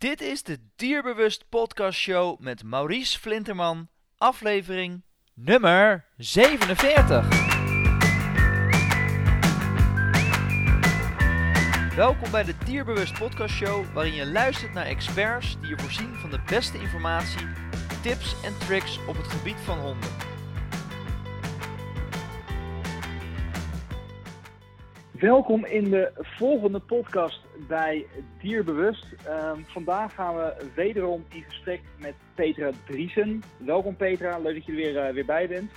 Dit is de Dierbewust Podcast Show met Maurice Flinterman, aflevering nummer 47. Welkom bij de Dierbewust Podcast Show, waarin je luistert naar experts die je voorzien van de beste informatie, tips en tricks op het gebied van honden. Welkom in de volgende podcast bij Dierbewust. Um, vandaag gaan we wederom in gesprek met Petra Driesen. Welkom Petra, leuk dat je er weer, uh, weer bij bent.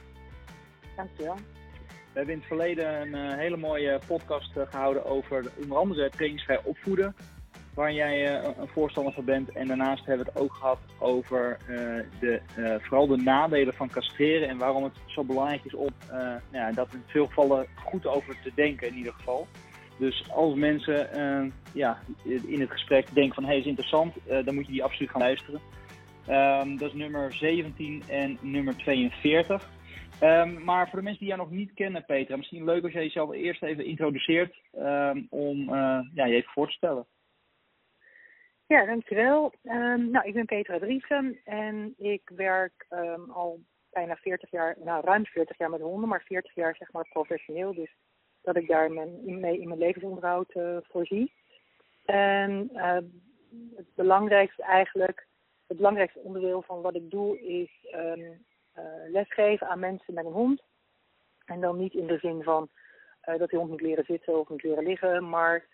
Dankjewel. We hebben in het verleden een uh, hele mooie podcast uh, gehouden over onder andere trainingsvrij opvoeden waar jij uh, een voorstander van bent. En daarnaast hebben we het ook gehad over uh, de, uh, vooral de nadelen van castreren en waarom het zo belangrijk is om nou ja, dat in veel gevallen goed over te denken in ieder geval. Dus als mensen ja, in het gesprek denken van hé, hey, is interessant, dan moet je die absoluut gaan luisteren. Um, dat is nummer 17 en nummer 42. Um, maar voor de mensen die jou nog niet kennen, Peter, misschien leuk als jij jezelf eerst even introduceert um, om ja, je even voor te stellen. Ja, dankjewel. Um, nou, ik ben Petra Driesen en ik werk um, al bijna 40 jaar, nou ruim 40 jaar met honden, maar 40 jaar zeg maar professioneel. Dus dat ik daar mijn, mee in mijn levensonderhoud uh, voorzie. En uh, het belangrijkste eigenlijk, het belangrijkste onderdeel van wat ik doe is uh, lesgeven aan mensen met een hond. En dan niet in de zin van dat die hond moet leren zitten of moet leren liggen, maar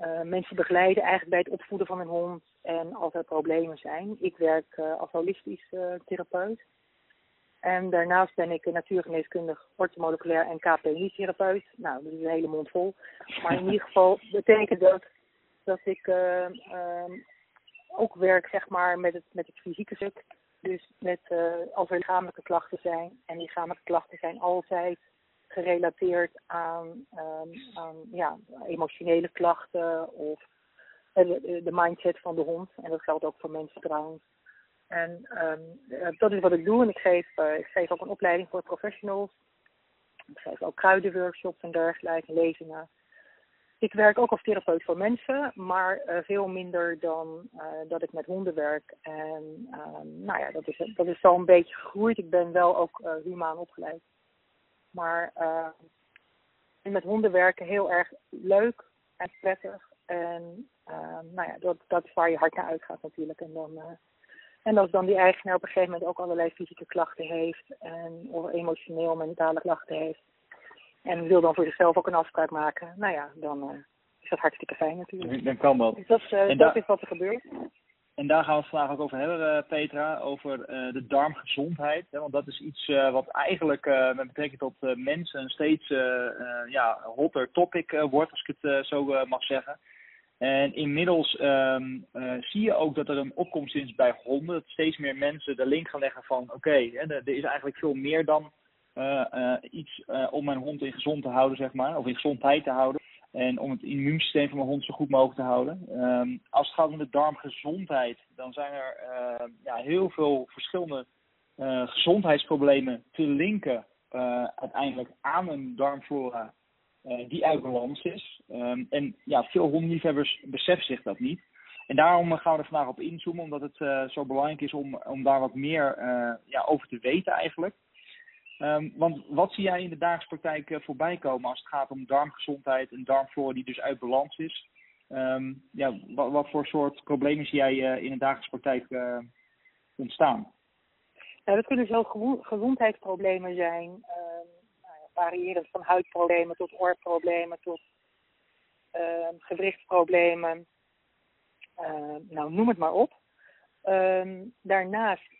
uh, mensen begeleiden eigenlijk bij het opvoeden van een hond en als er problemen zijn. Ik werk uh, als holistisch uh, therapeut. En daarnaast ben ik natuurgeneeskundig, ortomoleculair en KPI-therapeut. Nou, dat is een hele mond vol. Maar in ieder geval betekent dat dat ik ook werk zeg maar, met, het, met het fysieke stuk. Dus met, als er lichamelijke klachten zijn. En lichamelijke klachten zijn altijd gerelateerd aan, um, aan ja, emotionele klachten of de, de, mindset van de hond. En dat geldt ook voor mensen trouwens. En um, dat is wat ik doe. En ik geef, uh, ik geef ook een opleiding voor professionals. Ik geef ook kruidenworkshops en dergelijke, lezingen. Ik werk ook als therapeut voor mensen, maar uh, veel minder dan dat ik met honden werk. En um, nou ja, dat is, dat is zo een beetje gegroeid. Ik ben wel ook humaan opgeleid. Maar uh, met honden werken heel erg leuk en prettig. En uh, nou ja, dat, dat is waar je hart naar uitgaat natuurlijk. En, dan, uh, en als dan die eigenaar op een gegeven moment ook allerlei fysieke klachten heeft. En, of emotioneel, mentale klachten heeft. En wil dan voor zichzelf ook een afspraak maken. Nou ja, dan is dat hartstikke fijn natuurlijk. Dan kan dat. Dus dat, dat is wat er gebeurt. En daar gaan we het vandaag ook over hebben, Petra, over uh, de darmgezondheid. Want dat is iets uh, wat eigenlijk met betrekking tot mensen een steeds ja, hotter topic wordt, als ik het zo mag zeggen. En inmiddels um, zie je ook dat er een opkomst is bij honden. Dat steeds meer mensen de link gaan leggen van oké, er is eigenlijk veel meer dan iets om mijn hond in gezond te houden, zeg maar, of in gezondheid te houden. En om het immuunsysteem van mijn hond zo goed mogelijk te houden. Um, als het gaat om de darmgezondheid, dan zijn er uh, ja, heel veel verschillende uh, gezondheidsproblemen te linken uh, uiteindelijk aan een darmflora die uit balans is. Um, en ja, veel hondenliefhebbers beseffen zich dat niet. En daarom gaan we er vandaag op inzoomen, omdat het zo belangrijk is om, om daar wat meer ja, over te weten eigenlijk. Um, want wat zie jij in de dagelijkse praktijk uh, voorbij komen als het gaat om darmgezondheid en darmflora die dus uit balans is? Um, ja, wat, wat, voor soort problemen zie jij uh, in de dagelijkse praktijk uh, ontstaan? Nou, dat kunnen zo gezondheidsproblemen zijn, uh, variërend van huidproblemen tot oorproblemen tot ehm, gewrichtsproblemen. nou, noem het maar op. daarnaast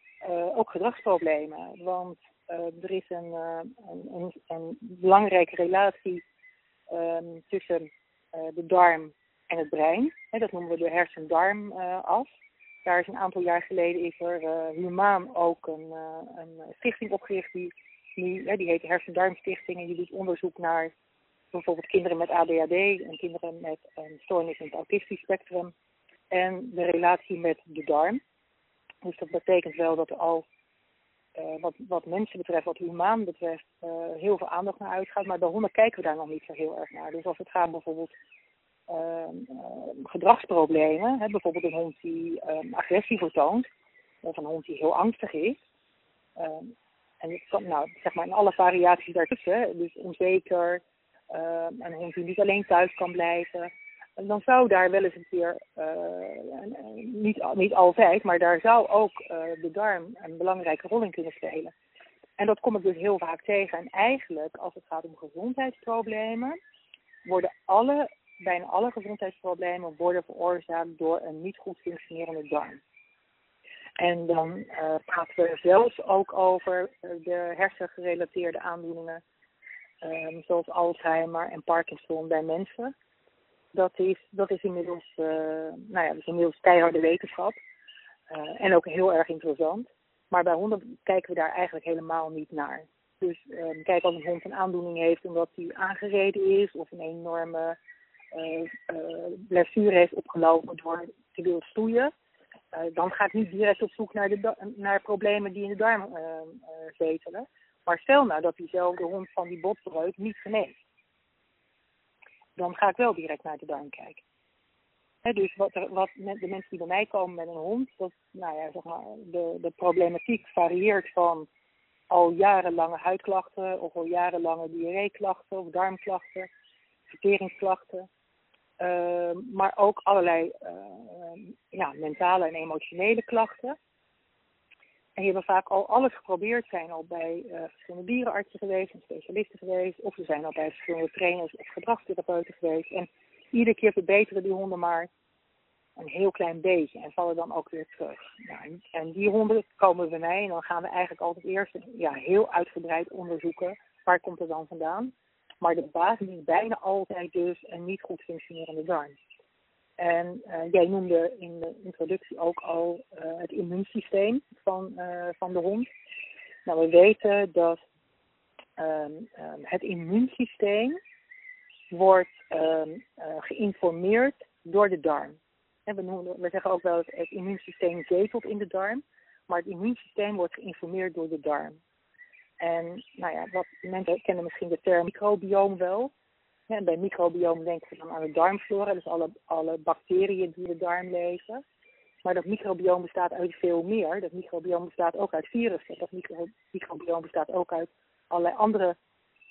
ook gedragsproblemen, want uh, er is een, uh, een, een, een, belangrijke relatie um, tussen uh, de darm en het brein. Dat noemen we de hersen-darm af. Daar is een aantal jaar geleden is er humaan ook een, een stichting opgericht die, die, die heet de Hersen-Darmstichting en die doet onderzoek naar bijvoorbeeld kinderen met ADHD en kinderen met een stoornis in het autistisch spectrum en de relatie met de darm. Dus dat betekent wel dat al wat, wat mensen betreft, wat humaan betreft, uh, heel veel aandacht naar uitgaat. Maar bij honden kijken we daar nog niet zo heel erg naar. Dus als het gaat bijvoorbeeld ehm, gedragsproblemen, hè, bijvoorbeeld een hond die agressie vertoont, of een hond die heel angstig is. en het kan, nou, zeg maar in alle variaties daartussen, dus onzeker, een hond die niet alleen thuis kan blijven, dan zou daar wel eens een keer, uh, niet, niet altijd, maar daar zou ook uh, de darm een belangrijke rol in kunnen spelen. En dat kom ik dus heel vaak tegen. En eigenlijk, als het gaat om gezondheidsproblemen, worden alle, bijna alle gezondheidsproblemen worden veroorzaakt door een niet goed functionerende darm. En dan uh, praten we zelfs ook over de hersengerelateerde aandoeningen, um, zoals Alzheimer en Parkinson bij mensen. Dat is, dat is inmiddels, uh, nou ja, dat is inmiddels keiharde wetenschap. Uh, en ook heel erg interessant. Maar bij honden kijken we daar eigenlijk helemaal niet naar. Dus um, kijk, als een hond een aandoening heeft omdat hij aangereden is of een enorme uh, blessure heeft opgelopen door te willen stoeien, dan ga ik niet direct op zoek naar, de naar problemen die in de darm zetelen. Maar stel nou dat diezelfde hond van die botbreuk niet geneest. Dan ga ik wel direct naar de darm kijken dus wat, er, wat de mensen die bij mij komen met een hond, dat, nou ja, zeg maar, de, de problematiek varieert van al jarenlange huidklachten of al jarenlange diarreeklachten of darmklachten, verteringsklachten. Uh, maar ook allerlei uh, ja, mentale en emotionele klachten. En hebben vaak al alles geprobeerd, zijn al bij uh, verschillende dierenartsen geweest en specialisten geweest, of ze zijn al bij verschillende trainers of gedragstherapeuten geweest. En iedere keer verbeteren die honden maar een heel klein beetje en vallen dan ook weer terug. Ja, en die honden komen bij mij en dan gaan we eigenlijk altijd eerst ja, heel uitgebreid onderzoeken waar komt het dan vandaan. Maar de basis is bijna altijd dus een niet goed functionerende darm. En uh, jij noemde in de introductie ook al uh, het immuunsysteem van, uh, van de hond. Nou, we weten dat um, het immuunsysteem wordt um, geïnformeerd door de darm. We, we zeggen ook wel het, het immuunsysteem zetelt in de darm, maar het immuunsysteem wordt geïnformeerd door de darm. En nou ja, wat, mensen kennen misschien de term microbioom wel. Bij microbioom denken we dan aan de darmflora, dus alle, alle bacteriën die in de darm leven. Maar dat microbioom bestaat uit veel meer. Dat microbioom bestaat ook uit virussen. Dat micro, microbioom bestaat ook uit allerlei andere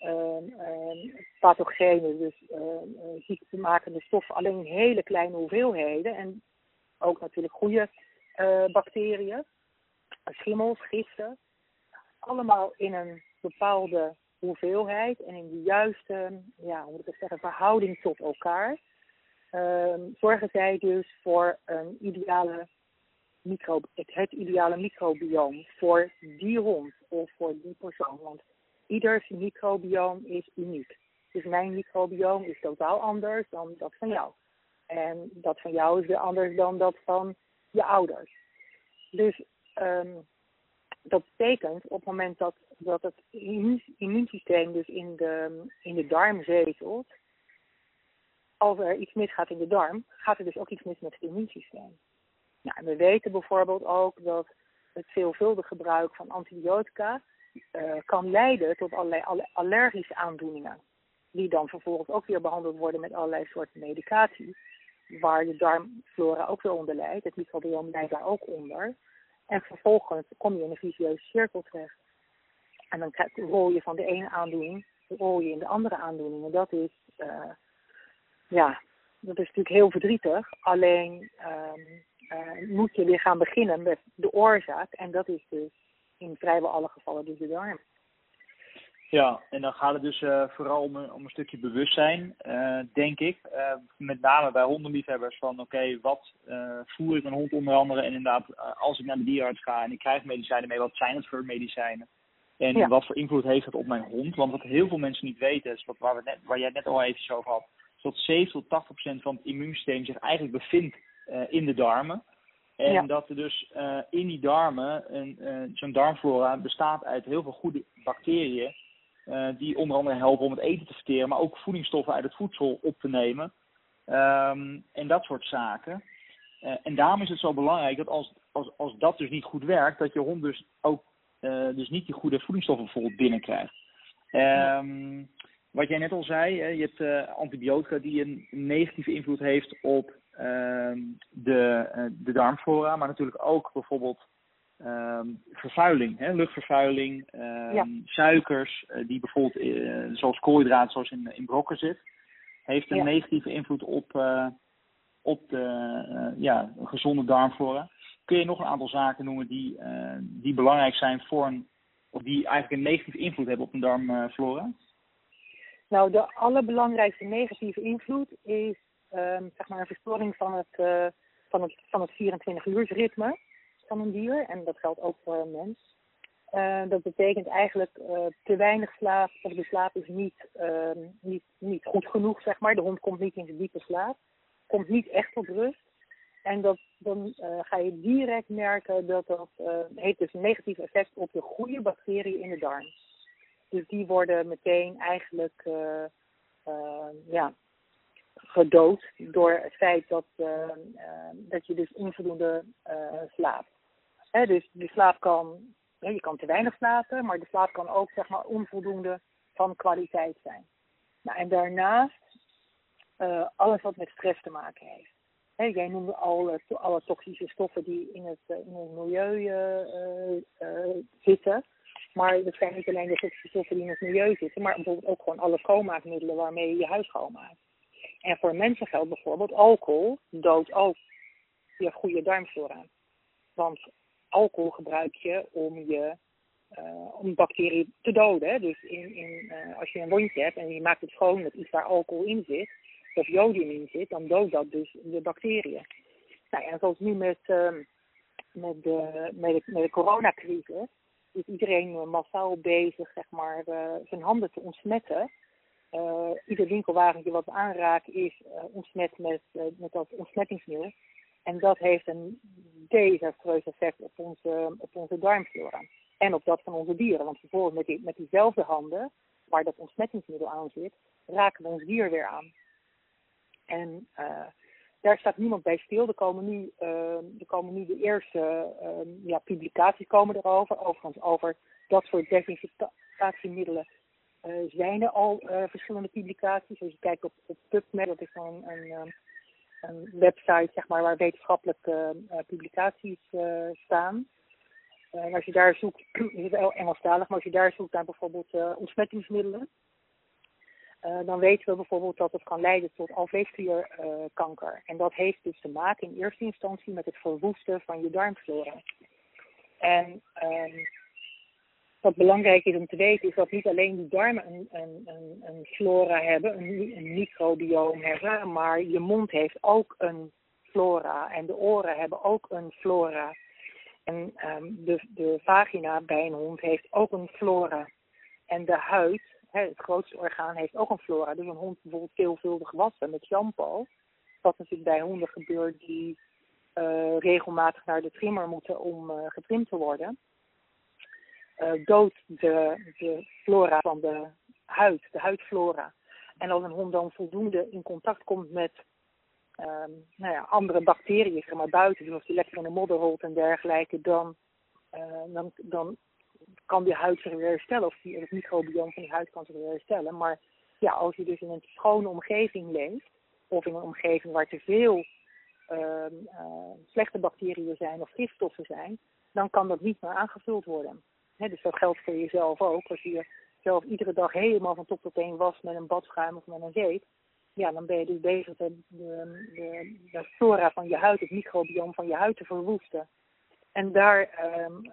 uh, pathogenen, dus uh, stoffen, alleen in hele kleine hoeveelheden. En ook natuurlijk goede uh, bacteriën, schimmels, giften. Allemaal in een bepaalde hoeveelheid en in de juiste, ja, hoe moet ik zeggen, verhouding tot elkaar. Ehm, zorgen zij dus voor een ideale micro, het, ideale microbioom voor die hond of voor die persoon. Want ieders microbioom is uniek. Dus mijn microbioom is totaal anders dan dat van jou. En dat van jou is weer anders dan dat van je ouders. Dus um, dat betekent op het moment dat, dat het immuunsysteem dus in de, in de darm zetelt, als er iets misgaat in de darm, gaat er dus ook iets mis met het immuunsysteem. Nou, we weten bijvoorbeeld ook dat het veelvuldig gebruik van antibiotica uh, kan leiden tot allerlei allergische aandoeningen. Die dan vervolgens ook weer behandeld worden met allerlei soorten medicatie. Waar de darmflora ook weer onder leidt. Het microbiome leidt daar ook onder. En vervolgens kom je in een vicieuze cirkel terecht. En dan rol je van de ene aandoening, rol je in de andere aandoening. En dat is, uh, ja, dat is natuurlijk heel verdrietig. Alleen um, moet je weer gaan beginnen met de oorzaak. En dat is dus in vrijwel alle gevallen dus de darm. Ja, en dan gaat het dus uh, vooral om een, om een stukje bewustzijn, uh, denk ik. Uh, met name bij hondenliefhebbers van oké, okay, wat voer ik mijn hond onder andere? En inderdaad, als ik naar de dierenarts ga en ik krijg medicijnen mee, wat zijn het voor medicijnen? En ja. wat voor invloed heeft het op mijn hond? Want wat heel veel mensen niet weten, is wat, waar, we net, waar jij het net al even over had, is dat 7 tot 80 procent van het immuunsysteem zich eigenlijk bevindt in de darmen. En ja. dat er dus in die darmen, een, zo'n darmflora bestaat uit heel veel goede bacteriën. Uh, die onder andere helpen om het eten te verteren, maar ook voedingsstoffen uit het voedsel op te nemen. Um, en dat soort zaken. en daarom is het zo belangrijk dat als, als, als dat dus niet goed werkt, dat je hond dus ook dus niet die goede voedingsstoffen bijvoorbeeld binnenkrijgt. Um, wat jij net al zei, hè, je hebt antibiotica die een negatieve invloed heeft op ehm, de, de darmflora, maar natuurlijk ook bijvoorbeeld ehm, vervuiling, hè, luchtvervuiling, ehm, ja. suikers, uh, die bijvoorbeeld zoals koolhydraten, zoals in, in brokken zit, heeft een ja. negatieve invloed op, op de ja, gezonde darmflora. Kun je nog een aantal zaken noemen die, die belangrijk zijn voor een, of die eigenlijk een negatieve invloed hebben op een darmflora? Nou, de allerbelangrijkste negatieve invloed is um, zeg maar een verstoring van het, uh, van het, van het 24-uursritme van een dier. En dat geldt ook voor een mens. Uh, dat betekent eigenlijk uh, te weinig slaap, of de slaap is niet, ehm, niet, niet goed genoeg, zeg maar. De hond komt niet in de diepe slaap, komt niet echt tot rust. En dat, dan ga je direct merken dat dat heeft dus een negatief effect op de goede bacteriën in de darm. Dus die worden meteen eigenlijk ja, gedood door het feit dat, dat je dus onvoldoende slaapt. Dus de slaap kan, je kan te weinig slapen, maar de slaap kan ook zeg maar onvoldoende van kwaliteit zijn. Nou, en daarnaast alles wat met stress te maken heeft. Jij noemde al alle toxische stoffen die in het, in het milieu zitten. Maar dat zijn niet alleen de toxische stoffen die in het milieu zitten, maar bijvoorbeeld ook gewoon alle schoonmaakmiddelen waarmee je je huis schoonmaakt. En voor mensen geldt bijvoorbeeld alcohol doodt ook je goede darmflora. Want alcohol gebruik je om je uh, om bacteriën te doden. Dus in, in, uh, als je een wondje hebt en je maakt het schoon met iets waar alcohol in zit, of jodium in zit, dan doodt dat dus de bacteriën. Nou, en zoals nu met, uh, met, de, met, de, met de coronacrisis, is iedereen eh, massaal bezig zeg maar, uh, zijn handen te ontsmetten. Ieder winkelwagentje wat we aanraken is ontsmet met, met dat ontsmettingsmiddel. En dat heeft een desastreus effect op onze, op onze darmflora. En op dat van onze dieren. Want vervolgens met, die, met diezelfde handen, waar dat ontsmettingsmiddel aan zit, raken we ons dier weer aan. En daar staat niemand bij stil. Er komen nu, uh, er komen nu de eerste uh, ja, publicaties komen erover. Overigens over dat soort desinfectatiemiddelen uh, zijn er al uh, verschillende publicaties. Als je kijkt op, op PubMed, dat is een, een, ehm, een website zeg maar, waar wetenschappelijke uh, publicaties staan. En als je daar zoekt, is het wel Engelstalig, maar als je daar zoekt naar bijvoorbeeld ontsmettingsmiddelen, dan weten we bijvoorbeeld dat het kan leiden tot alveolklierkanker. Uh, en dat heeft dus te maken in eerste instantie met het verwoesten van je darmflora. En um, wat belangrijk is om te weten is dat niet alleen die darmen een, een, een, een flora hebben, een, een microbioom hebben, maar je mond heeft ook een flora en de oren hebben ook een flora. En um, de, de vagina bij een hond heeft ook een flora. En de huid het grootste orgaan heeft ook een flora. Dus een hond bijvoorbeeld veelvuldig wassen met shampoo. Wat natuurlijk bij honden gebeurt die uh, regelmatig naar de trimmer moeten om uh, getrimd te worden. Uh, de, de flora van de huid, de huidflora. En als een hond dan voldoende in contact komt met um, nou ja, andere bacteriën, zeg maar buiten, dus als die lekker in de modder rolt en dergelijke, dan, dan, dan kan die huid zich weer herstellen. Of die, het microbiome van die huid kan zich weer herstellen. Maar ja, als je dus in een schone omgeving leeft, of in een omgeving waar te veel uh, slechte bacteriën zijn of gifstoffen zijn, dan kan dat niet meer aangevuld worden. Dus dat geldt voor jezelf ook. Als je jezelf iedere dag helemaal van top tot teen was met een badschuim of met een zeep, ja, dan ben je dus bezig de, de, flora van je huid, het microbiome van je huid te verwoesten. En daar, um,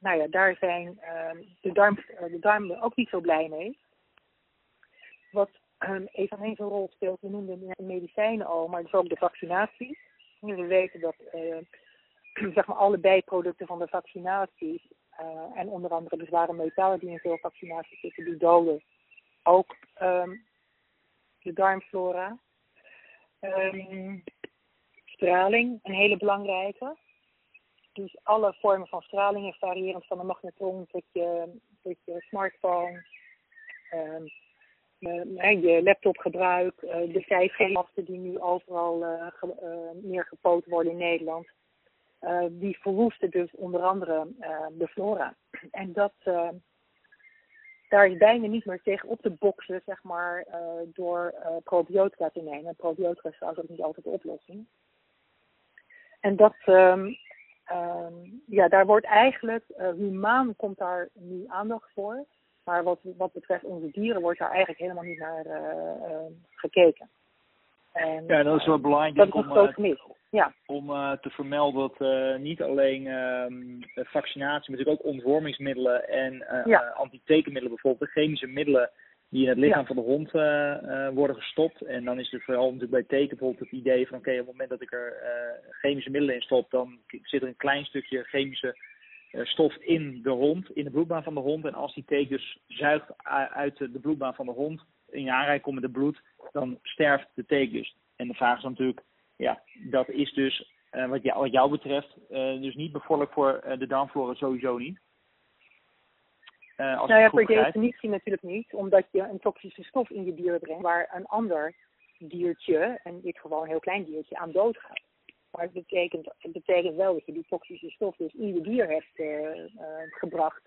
nou ja, daar zijn um, de, darm, de darmen ook niet zo blij mee. Wat eveneens een rol speelt, we noemden de medicijnen al, maar dus ook de vaccinaties. We weten dat uh, zeg maar alle bijproducten van de vaccinaties, uh, en onder andere de zware metalen die in veel vaccinaties zitten, die doden ook de darmflora. straling, een hele belangrijke. Dus alle vormen van stralingen, variërend van de magnetron tot je, tot je smartphone, um, je laptopgebruik, uh, de 5G-masten die nu overal uh, meer gepoot worden in Nederland. Die verwoesten dus onder andere de flora. En dat, daar is bijna niet meer tegen op te boksen, zeg maar, door probiotica te nemen. Probiotica is trouwens ook niet altijd de oplossing. En dat, um, ja, daar wordt eigenlijk, humaan komt daar nu aandacht voor. Maar wat, wat betreft onze dieren wordt daar eigenlijk helemaal niet naar gekeken. En, ja, dat is wel belangrijk dat is om, groot mis. Ja. om uh, te vermelden dat uh, niet alleen uh, vaccinatie, maar natuurlijk ook ontwormingsmiddelen en ja. antitekenmiddelen, bijvoorbeeld de chemische middelen die in het lichaam ja. van de hond worden gestopt. En dan is er vooral natuurlijk bij teken bijvoorbeeld het idee van oké, okay, op het moment dat ik er chemische middelen in stop, dan zit er een klein stukje chemische stof in de hond, in de bloedbaan van de hond. En als die teken dus zuigt uit de bloedbaan van de hond, in je aanraking komt met het bloed, dan sterft de teek dus. En de vraag is natuurlijk, ja, dat is dus uh, wat, jou, wat jou betreft uh, dus niet bevorderlijk voor uh, de darmflora sowieso niet. als nou ja, per definitie natuurlijk niet, omdat je een toxische stof in je dier brengt waar een ander diertje, in dit geval een heel klein diertje, aan dood gaat. Maar het betekent, het betekent wel dat je die toxische stof dus in je dier hebt gebracht.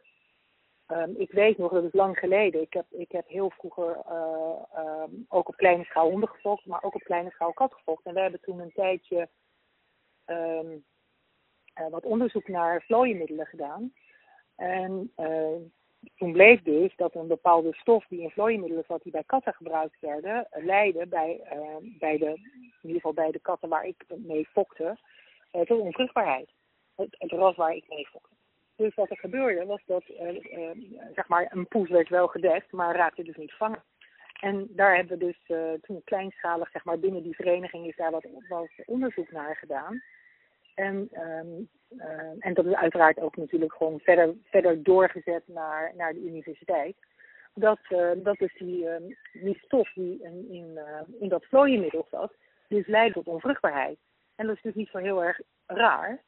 Um, ik weet nog, dat is lang geleden. Ik heb, ik heb heel vroeger uh, um, ook op kleine schaal honden maar ook op kleine schaal kat gevolgd. En we hebben toen een tijdje um, uh, wat onderzoek naar vlooienmiddelen gedaan. En uh, toen bleek dus dat een bepaalde stof die in vlooienmiddelen zat, die bij katten gebruikt werden, leidde bij, bij de, in ieder geval bij de katten waar ik mee fokte, tot onvruchtbaarheid. Het ras waar ik mee fokte. Dus wat er gebeurde was dat uh, uh, zeg maar een poes werd wel gedekt, maar raakte dus niet vangen. En daar hebben we dus uh, toen kleinschalig, zeg maar binnen die vereniging is daar wat, onderzoek naar gedaan. En, um, en dat is uiteraard ook natuurlijk gewoon verder, verder doorgezet naar, naar de universiteit. Dat, dat is die, ehm, die stof die in, in, in dat vlooienmiddel zat, dus leidt tot onvruchtbaarheid. En dat is dus niet zo heel erg raar.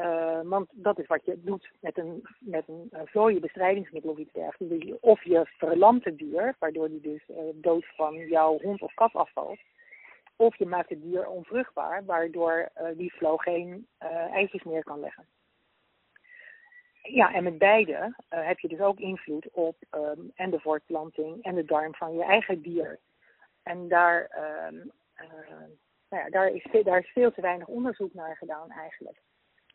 Uh, want dat is wat je doet met een, met een uh, vlooienbestrijdingsmiddel of iets dergelijks. Of je verlamt het dier, waardoor die dus uh, dood van jouw hond of kat afvalt. Of je maakt het dier onvruchtbaar, waardoor die vlo geen eitjes meer kan leggen. Ja, en met beide heb je dus ook invloed op um, en de voortplanting en de darm van je eigen dier. En daar, ehm, nou ja, daar, is, daar is veel te weinig onderzoek naar gedaan eigenlijk.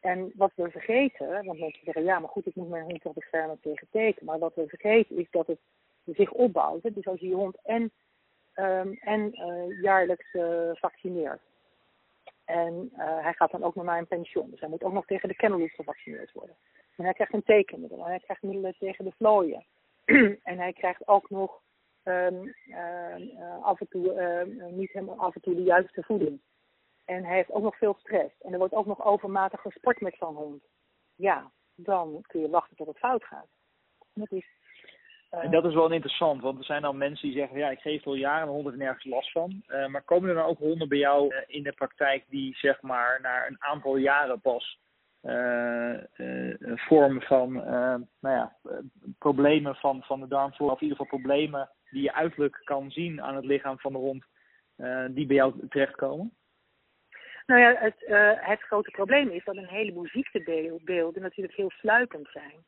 En wat we vergeten, want mensen zeggen ja, maar goed, ik moet mijn hond toch beschermen tegen teken. Maar wat we vergeten is dat het zich opbouwt. Dus als je je hond en, um, en uh, jaarlijks uh, vaccineert. En uh, hij gaat dan ook nog naar een pensioen. Dus hij moet ook nog tegen de kennels gevaccineerd worden. En hij krijgt een tekenmiddel. En hij krijgt middelen tegen de vlooien. en hij krijgt ook nog um, af en toe, niet helemaal af en toe de juiste voeding. En hij heeft ook nog veel stress. En er wordt ook nog overmatig gesport met zo'n hond. Ja, dan kun je wachten tot het fout gaat. Dat is, uh... En dat is wel interessant, want er zijn dan mensen die zeggen: ja, ik geef al jaren een hond er nergens last van. Uh, maar komen er dan ook honden bij jou uh, in de praktijk die zeg maar na een aantal jaren pas vormen van nou ja, problemen van, van de darmflora, of in ieder geval problemen die je uiterlijk kan zien aan het lichaam van de hond, die bij jou terechtkomen? Nou ja, het, uh, het grote probleem is dat een heleboel ziektebeelden natuurlijk heel sluipend zijn.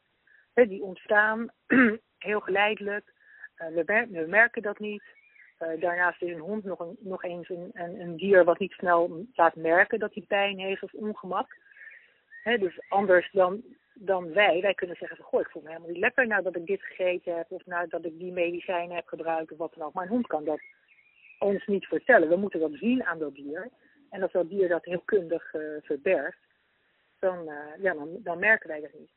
Die ontstaan heel geleidelijk. Uh, we, mer we, merken dat niet. Uh, daarnaast is een hond nog, een, nog eens een, een, dier wat niet snel laat merken dat hij pijn heeft of ongemak. Dus anders dan, dan wij. Wij kunnen zeggen van, goh, ik voel me helemaal niet lekker nadat ik dit gegeten heb. Of nadat ik die medicijnen heb gebruikt of wat dan ook. Maar een hond kan dat ons niet vertellen. We moeten dat zien aan dat dier. En als dat dier dat heel kundig uh, verbergt, dan, uh, ja, dan, dan, merken wij dat niet.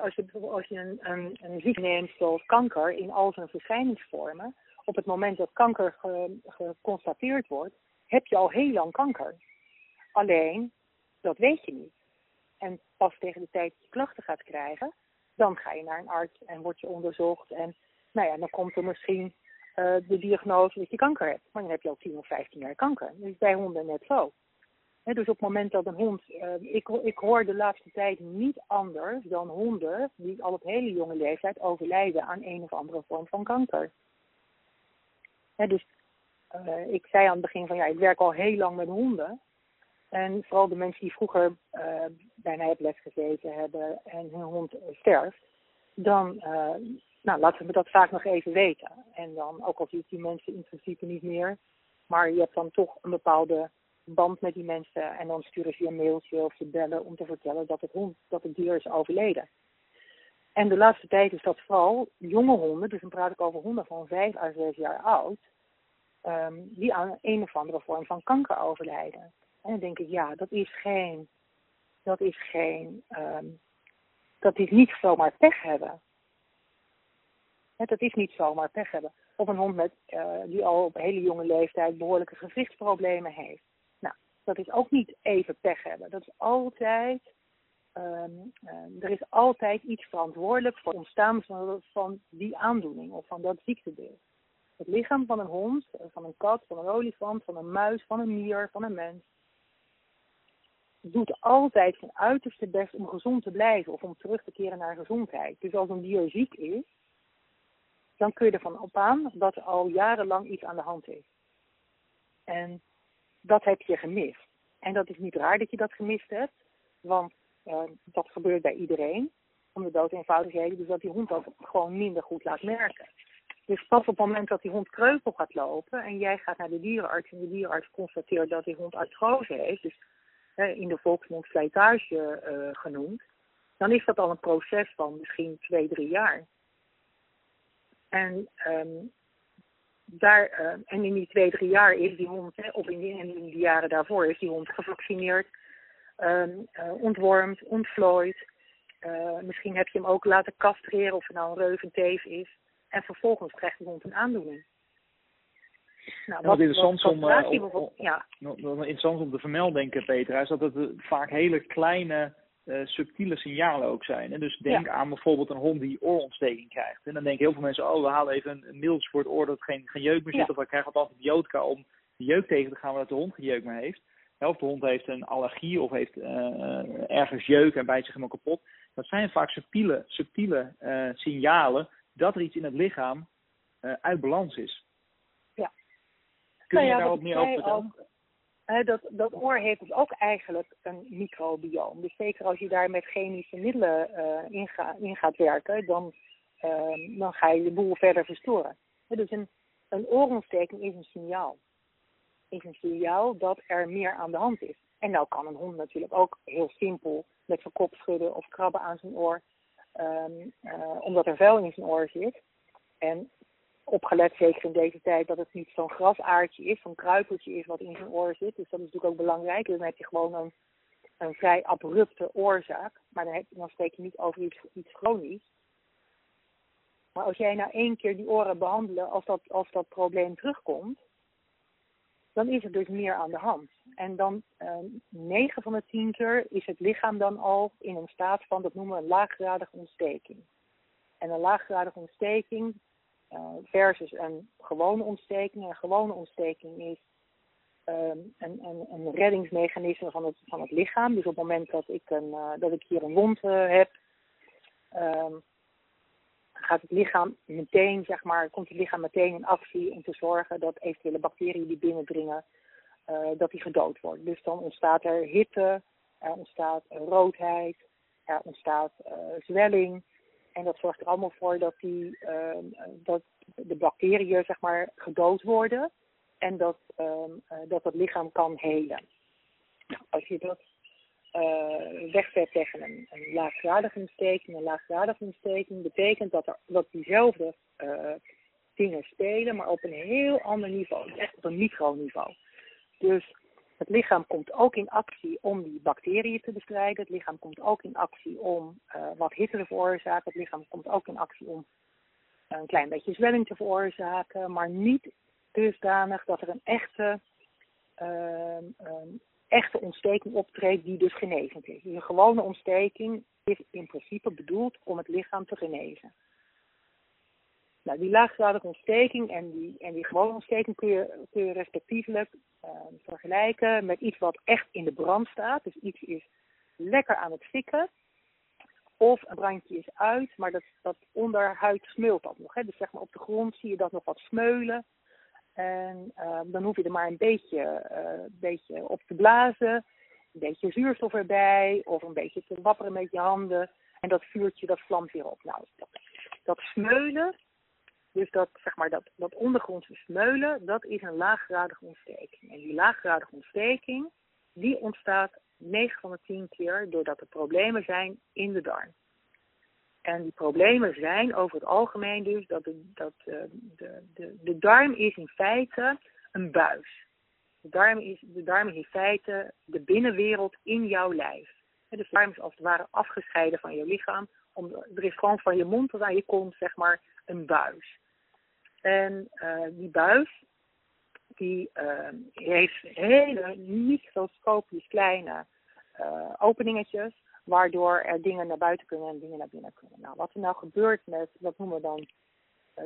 als je, als je een, een, een ziekte neemt zoals kanker in al zijn verschijningsvormen, op het moment dat kanker ge, geconstateerd wordt, heb je al heel lang kanker. Alleen, dat weet je niet. En pas tegen de tijd dat je klachten gaat krijgen, dan ga je naar een arts en word je onderzocht. En nou ja, dan komt er misschien uh, de diagnose dat je kanker hebt. Maar dan heb je ook 10 of 15 jaar kanker. Dat is bij honden net zo. Dus op het moment dat een hond. Uh, ik, ik hoor de laatste tijd niet anders dan honden die al op hele jonge leeftijd overlijden aan een of andere vorm van kanker. Dus uh, ik zei aan het begin van ja, ik werk al heel lang met honden. En vooral de mensen die vroeger bij mij op les gezeten hebben en hun hond sterft, dan nou, laten we dat vaak nog even weten. En dan, ook al ziet die mensen in principe niet meer, maar je hebt dan toch een bepaalde band met die mensen. En dan sturen ze je een mailtje of ze bellen om te vertellen dat het, hond, dat het dier is overleden. En de laatste tijd is dat vooral jonge honden, dus dan praat ik over honden van 5 à 6 jaar oud, um, die aan een of andere vorm van kanker overlijden. En dan denk ik, ja, dat is geen, dat is geen, um, dat is niet zomaar pech hebben. Dat is niet zomaar pech hebben. Of een hond met, uh, die al op hele jonge leeftijd behoorlijke gewichtsproblemen heeft. Nou, dat is ook niet even pech hebben. Dat is altijd, um, uh, er is altijd iets verantwoordelijk voor het ontstaan van, van die aandoening of van dat ziektebeeld. Het lichaam van een hond, van een kat, van een olifant, van een muis, van een mier, van een mens, doet altijd zijn uiterste best om gezond te blijven of om terug te keren naar gezondheid. Dus als een dier ziek is, dan kun je ervan op aan dat er al jarenlang iets aan de hand is. En dat heb je gemist. En dat is niet raar dat je dat gemist hebt, want uh, dat gebeurt bij iedereen. Om de dood dus dat die hond dat gewoon minder goed laat merken. Dus pas op het moment dat die hond kreupel gaat lopen en jij gaat naar de dierenarts en de dierenarts constateert dat die hond artrose heeft, dus in de volksmond slijtage uh, genoemd, dan is dat al een proces van misschien twee, drie jaar. En, um, daar, uh, en in die twee, drie jaar is die hond, hè, of in, die, in de jaren daarvoor, is die hond gevaccineerd, um, uh, ontwormd, ontvlooid. Uh, misschien heb je hem ook laten castreren, of het nou een reuventeef is. En vervolgens krijgt die hond een aandoening. Nou, wat, wat interessant wat, wat, om, om, ja. interessant om te vermelden, Petra, is dat het vaak hele kleine uh, subtiele signalen ook zijn. En dus denk aan bijvoorbeeld een hond die oorontsteking krijgt. En dan denken heel veel mensen, oh, we halen even een, een middels voor het oor dat geen, geen jeuk meer zit. Ja. Of we krijgen wat antibiotica om de jeuk tegen te gaan, omdat de hond geen jeuk meer heeft. Of de hond heeft een allergie of heeft uh, ergens jeuk en bijt zich helemaal kapot. Dat zijn vaak subtiele, subtiele uh, signalen dat er iets in het lichaam uit balans is. Ja. Kun je nou ja, daarop meer over vertellen? Dat, dat oor heeft dus ook eigenlijk een microbioom. Dus zeker als je daar met chemische middelen uh, in, ga, in, gaat werken, dan, uh, dan ga je de boel verder verstoren. dus een, een oorontsteking is een signaal. Is een signaal dat er meer aan de hand is. En nou kan een hond natuurlijk ook heel simpel met zijn kop schudden of krabben aan zijn oor, um, uh, omdat er vuil in zijn oor zit. En opgelet, zeker in deze tijd, dat het niet zo'n grasaardje is, zo'n kruipeltje is wat in zijn oor zit. Dus dat is natuurlijk ook belangrijk. Dan heb je gewoon een, een vrij abrupte oorzaak. Maar dan, heb, dan spreek je niet over iets, iets chronisch. Maar als jij nou één keer die oren behandelen, als dat, als dat probleem terugkomt, dan is er dus meer aan de hand. En dan uh, 9 van de 10 keer is het lichaam dan al in een staat van, dat noemen we een laaggradige ontsteking. En een laaggradige ontsteking, versus een gewone ontsteking. Een gewone ontsteking is um, een, een, een, reddingsmechanisme van het, van het lichaam. Dus op het moment dat ik, een, uh, dat ik hier een wond uh, heb, um, gaat het lichaam meteen, zeg maar, komt het lichaam meteen in actie om te zorgen dat eventuele bacteriën die binnendringen, dat die gedood worden. Dus dan ontstaat er hitte, er ontstaat roodheid, er ontstaat zwelling. En dat zorgt er allemaal voor dat, die, uh, dat de bacteriën zeg maar, gedood worden en dat, uh, dat het lichaam kan helen. Nou, als je dat uh, wegzet tegen een, een laaggradige ontsteking, een laaggradige ontsteking betekent dat, er, dat diezelfde dingen spelen, maar op een heel ander niveau, echt op een microniveau. Dus het lichaam komt ook in actie om die bacteriën te bestrijden. Het lichaam komt ook in actie om uh, wat hitte te veroorzaken. Het lichaam komt ook in actie om een klein beetje zwelling te veroorzaken. Maar niet dusdanig dat er een echte, uh, um, echte ontsteking optreedt die dus genezend is. Dus een gewone ontsteking is in principe bedoeld om het lichaam te genezen. Nou, die laaggradige ontsteking en die, en die gewone ontsteking kun je, kun je respectievelijk uh, vergelijken met iets wat echt in de brand staat. Dus iets is lekker aan het fikken. Of een brandje is uit, maar dat, dat onderhuid smeult dat nog. Hè? Dus zeg maar op de grond zie je dat nog wat smeulen. En uh, dan hoef je er maar een beetje, uh, beetje op te blazen. Een beetje zuurstof erbij. Of een beetje te wapperen met je handen. En dat vuurtje dat vlamt weer op. Nou, dat, dat smeulen, dus dat, zeg maar, dat, dat ondergrondse smeulen, dat is een laaggradige ontsteking. En die laaggradige ontsteking, die ontstaat 9 van de 10 keer doordat er problemen zijn in de darm. En die problemen zijn over het algemeen dus dat, de, dat uh, de, de, de darm is in feite een buis. De darm, is, de darm is in feite de binnenwereld in jouw lijf. De darm is als het ware afgescheiden van je lichaam. Om, er is gewoon van je mond tot aan je kont, zeg maar, een buis. En uh, die buis, die uh, heeft hele microscopisch kleine uh, openingetjes, waardoor er dingen naar buiten kunnen en dingen naar binnen kunnen. Nou, wat er nou gebeurt met, dat noemen we dan,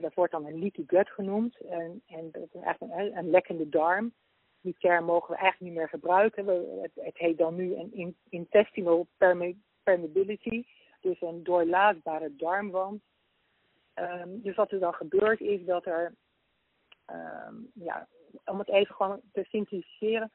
dat wordt dan een leaky gut genoemd, en, en dat is eigenlijk een, een lekkende darm. Die term mogen we eigenlijk niet meer gebruiken. Het, het, heet dan nu een intestinal permeability, dus een doorlaatbare darmwand. Um, dus wat er dan gebeurt is dat er, um, ja, om het even gewoon te simplificeren,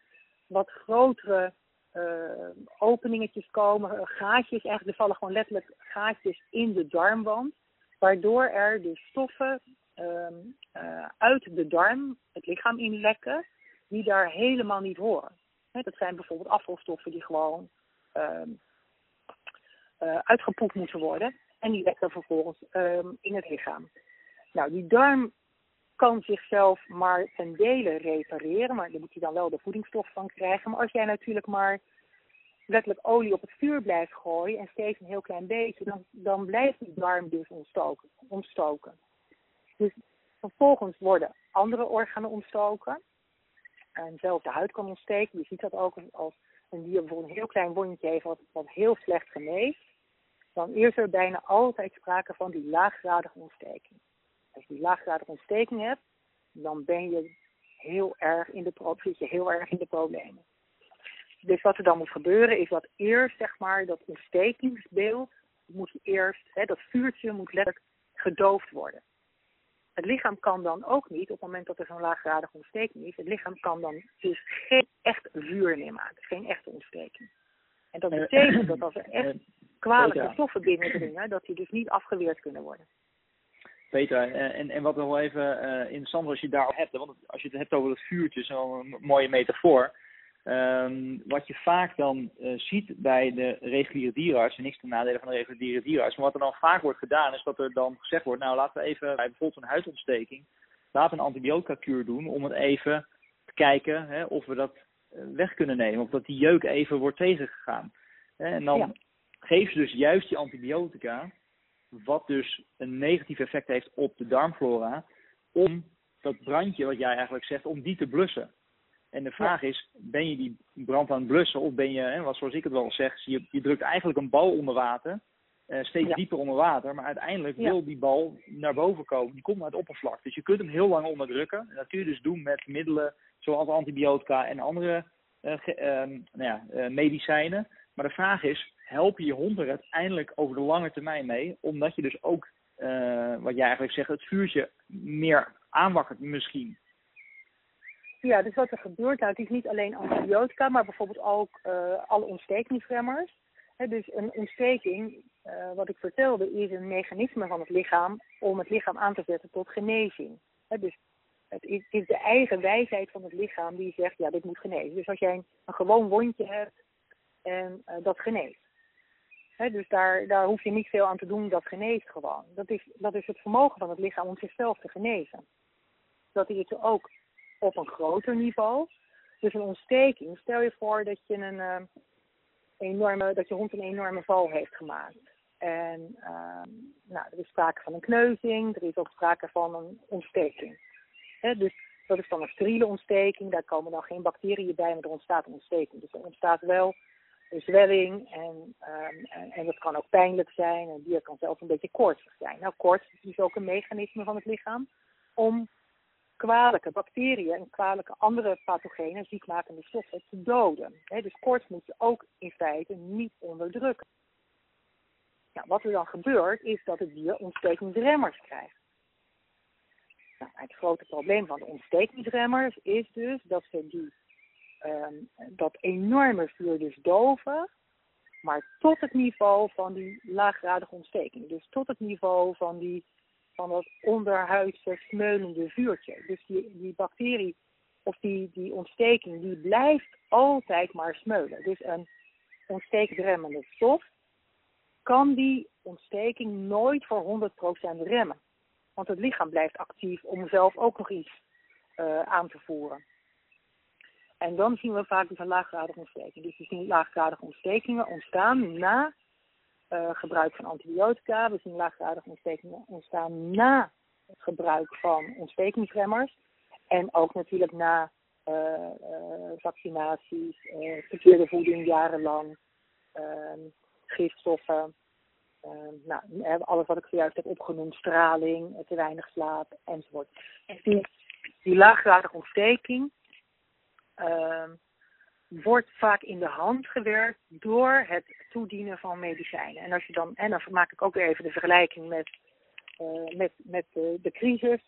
wat grotere uh, openingetjes komen, gaatjes, eigenlijk er vallen gewoon letterlijk gaatjes in de darmwand, waardoor er de stoffen uh, uit de darm het lichaam inlekken, die daar helemaal niet horen. Dat zijn bijvoorbeeld afvalstoffen die gewoon uh, uitgepoept moeten worden. En die lekken vervolgens um, in het lichaam. Nou, die darm kan zichzelf maar ten dele repareren, maar daar moet je dan wel de voedingsstof van krijgen. Maar als jij natuurlijk maar letterlijk olie op het vuur blijft gooien en steeds een heel klein beetje, dan, dan blijft die darm dus ontstoken. ontstoken. Dus vervolgens worden andere organen ontstoken. En zelfs de huid kan ontsteken. Je ziet dat ook als een dier bijvoorbeeld een heel klein wondje heeft wat, wat heel slecht geneest dan is er bijna altijd sprake van die laaggradige ontsteking. Als je die laaggradige ontsteking hebt, dan ben je heel erg in de, zit je heel erg in de problemen. Dus wat er dan moet gebeuren is dat eerst, zeg maar, dat ontstekingsbeeld moet eerst, hè, dat vuurtje moet letterlijk gedoofd worden. Het lichaam kan dan ook niet, op het moment dat er zo'n laaggradige ontsteking is, het lichaam kan dan dus geen echt vuur meer maken, geen echte ontsteking. En dat betekent dat als er echt kwalijke stoffen binnendringen, dat die dus niet afgeweerd kunnen worden. Peter, eh, en, en wat nog wel even uh, interessant als je daarop hebt, want als je het hebt over het vuurtje, zo'n mooie metafoor. Um, wat je vaak dan uh, ziet bij de reguliere dierenarts, en niks ten nadele van de reguliere dierenarts, maar wat er dan vaak wordt gedaan, is dat er dan gezegd wordt, nou laten we even bij bijvoorbeeld een huidontsteking, laten we een antibiotica-kuur doen om het even te kijken hè, of we dat weg kunnen nemen, of dat die jeuk even wordt tegengegaan. En dan ja geef ze dus juist die antibiotica, wat dus een negatief effect heeft op de darmflora, om dat brandje, wat jij eigenlijk zegt, om die te blussen. En de vraag is, ben je die brand aan het blussen of ben je, hè, wat zoals ik het wel zeg, je, je drukt eigenlijk een bal onder water, uh, steeds dieper onder water, maar uiteindelijk wil die bal naar boven komen. Die komt naar het oppervlak. Dus je kunt hem heel lang onderdrukken. En dat kun je dus doen met middelen zoals antibiotica en andere uh, uh, nou ja, medicijnen. Maar de vraag is, help je je hond er uiteindelijk over de lange termijn mee. Omdat je dus ook, uh, wat jij eigenlijk zegt, het vuurtje meer aanwakkert misschien. Ja, dus wat er gebeurt, nou, het is niet alleen antibiotica, maar bijvoorbeeld ook uh, alle ontstekingsremmers. Dus een ontsteking, uh, wat ik vertelde, is een mechanisme van het lichaam om het lichaam aan te zetten tot genezing. Dus het is, het is, de eigen wijsheid van het lichaam die zegt, ja, dit moet genezen. Dus als jij een, een gewoon wondje hebt en dat geneest, dus daar, daar hoef je niet veel aan te doen, dat geneest gewoon. Dat is, dat is het vermogen van het lichaam om zichzelf te genezen. Dat is ook op een groter niveau. Dus een ontsteking, stel je voor dat je een uh, enorme, dat je hond een enorme val heeft gemaakt. En uh, nou, er is sprake van een kneuzing, er is ook sprake van een ontsteking. dus dat is dan een steriele ontsteking, daar komen dan geen bacteriën bij, maar er ontstaat een ontsteking. Dus er ontstaat wel zwelling en, um, en, en, dat kan ook pijnlijk zijn. En dier kan zelfs een beetje koortsig zijn. Nou, koorts is dus ook een mechanisme van het lichaam om kwalijke bacteriën en kwalijke andere pathogenen, ziekmakende stoffen, te doden. dus koorts moet je ook in feite niet onderdrukken. Nou, wat er dan gebeurt, is dat het dier ontstekingsremmers krijgt. Nou, het grote probleem van de ontstekingsremmers is dus dat ze die um, dat enorme vuur dus doven, Maar tot het niveau van die laaggradige ontsteking. Dus tot het niveau van, die, van dat onderhuidse smeulende vuurtje. Dus die, die bacterie of die, die ontsteking, die blijft altijd maar smeulen. Dus een ontstekingsremmende stof kan die ontsteking nooit voor 100% remmen. Want het lichaam blijft actief om zelf ook nog iets uh, aan te voeren. En dan zien we vaak dus een laaggradige ontsteking. Dus we zien laaggradige ontstekingen ontstaan na uh, gebruik van antibiotica. We zien laaggradige ontstekingen ontstaan na gebruik van ontstekingsremmers. En ook natuurlijk na uh, vaccinaties, verkeerde voeding jarenlang, ehm, gifstoffen. Ehm, nou, alles wat ik zojuist heb opgenoemd, straling, te weinig slaap enzovoort. En die, die laaggradige ontsteking wordt vaak in de hand gewerkt door het toedienen van medicijnen. En als je dan, en dan maak ik ook weer even de vergelijking met, uh, met, met de, de crisis,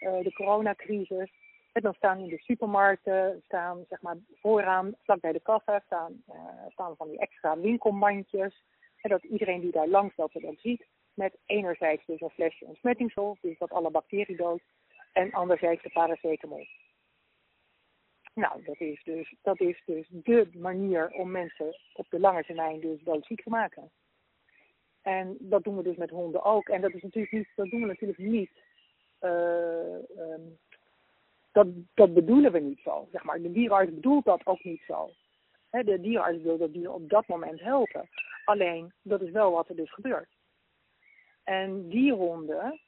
uh, de coronacrisis. En dan staan in de supermarkten, staan zeg maar vooraan, vlak bij de kassa, staan, uh, staan van die extra winkelmandjes. En dat iedereen die daar langs loopt dat ziet. Met enerzijds dus een flesje ontsmettingsstof, dus dat alle bacteriën dood. En anderzijds de paracetamol. Nou, dat is, dus, dat is dus de manier om mensen op de lange termijn dus doodziek te maken. En dat doen we dus met honden ook. En dat is natuurlijk niet, dat doen we natuurlijk niet. Uh, dat, dat bedoelen we niet zo. Zeg maar. De dierenarts bedoelt dat ook niet zo. De dierenarts wil dat dier op dat moment helpen. Alleen, dat is wel wat er dus gebeurt. En die honden,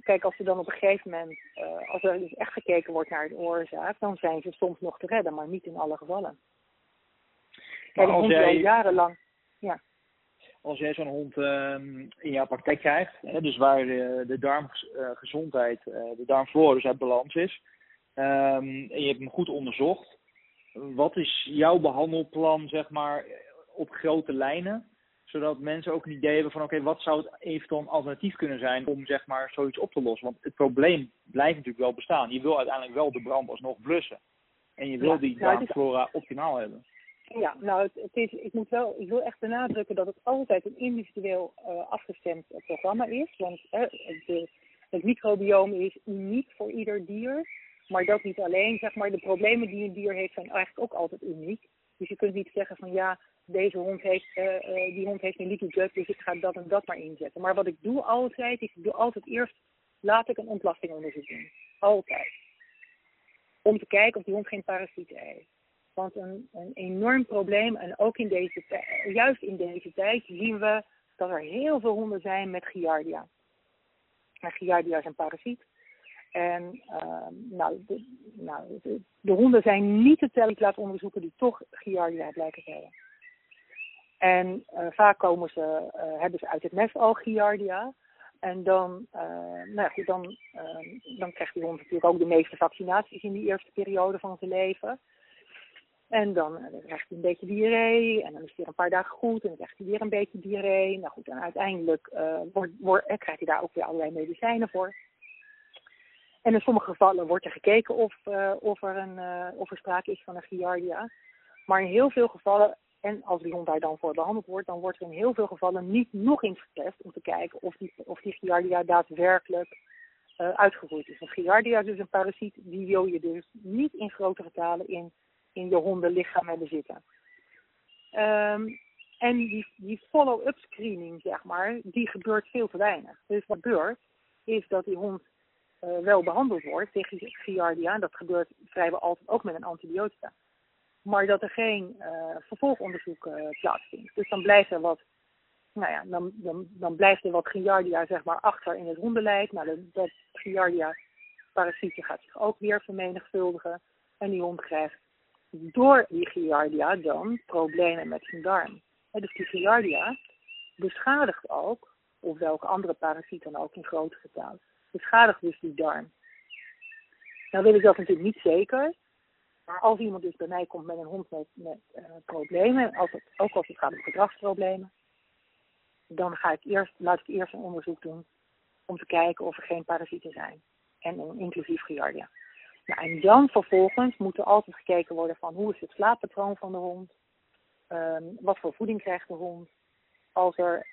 kijk, als er dan op een gegeven moment, uh, als er dus echt gekeken wordt naar de oorzaak, dan zijn ze soms nog te redden, maar niet in alle gevallen. Maar als jij, al jarenlang, ja. Als jij zo'n hond uh, in jouw praktijk krijgt, hè, dus waar de, de darmgezondheid, de darmflora dus uit balans is, ehm, en je hebt hem goed onderzocht, wat is jouw behandelplan, zeg maar, op grote lijnen? Zodat mensen ook een idee hebben van oké, wat zou het eventueel een alternatief kunnen zijn om zeg maar zoiets op te lossen. Want het probleem blijft natuurlijk wel bestaan. Je wil uiteindelijk wel de brand alsnog blussen. En je wil ja, die nou, darmflora optimaal hebben. Ja, nou het, het, is, ik moet wel, ik wil echt benadrukken dat het altijd een individueel uh, afgestemd programma is. Want uh, de, het microbioom is uniek voor ieder dier. Maar dat niet alleen, zeg maar, de problemen die een dier heeft zijn eigenlijk ook altijd uniek. Dus je kunt niet zeggen van ja, deze hond heeft, uh, die hond heeft een leaky dus ik ga dat en dat maar inzetten. Maar wat ik doe altijd, is ik doe altijd eerst, laat ik een ontlastingonderzoek doen. Altijd. Om te kijken of die hond geen parasieten heeft. Want een, een enorm probleem, en ook in deze juist in deze tijd, zien we dat er heel veel honden zijn met Giardia. En Giardia is een parasiet. En uh, nou, de, nou de, de, honden zijn niet te tellen, ik laat onderzoeken, die toch Giardia blijken te hebben. En uh, vaak komen ze, uh, hebben ze uit het nest al Giardia. En dan, uh, nou ja, goed, dan, dan krijgt die hond natuurlijk ook de meeste vaccinaties in die eerste periode van zijn leven. En dan krijgt hij een beetje diarree. En dan is hij weer een paar dagen goed. En dan krijgt hij weer een beetje diarree. Nou goed, en uiteindelijk wordt, wordt, krijgt hij daar ook weer allerlei medicijnen voor. En in sommige gevallen wordt er gekeken of, of, er, een, of er sprake is van een Giardia. Maar in heel veel gevallen en als die hond daar dan voor behandeld wordt, dan wordt er in heel veel gevallen niet nog eens getest om te kijken of die, of die Giardia daadwerkelijk uh, uitgegroeid is. Een Giardia is dus een parasiet, die wil je dus niet in grote getalen in, in je hondenlichaam hebben zitten. Um, en die, die follow-up screening, zeg maar, die gebeurt veel te weinig. Dus wat gebeurt, is dat die hond uh, wel behandeld wordt tegen Giardia. En dat gebeurt vrijwel altijd ook met een antibiotica maar dat er geen uh, vervolgonderzoek uh, plaatsvindt. Dus dan blijft er wat, nou ja, dan, dan, dan blijft er wat Giardia zeg maar achter in het hondenlijf. Nou, dat, dat Giardia parasietje gaat zich ook weer vermenigvuldigen. En die hond krijgt door die Giardia dan problemen met zijn darm. En dus die Giardia beschadigt ook, of welke andere parasiet dan ook in grote getal, beschadigt dus die darm. Nou wil ik dat natuurlijk niet zeker, maar als iemand dus bij mij komt met een hond met, uh, problemen, als het, ook als het gaat om gedragsproblemen, dan ga ik eerst, laat ik eerst een onderzoek doen om te kijken of er geen parasieten zijn. En inclusief Giardia. Nou, en dan vervolgens moet er altijd gekeken worden van hoe is het slaappatroon van de hond. ehm, wat voor voeding krijgt de hond. Als er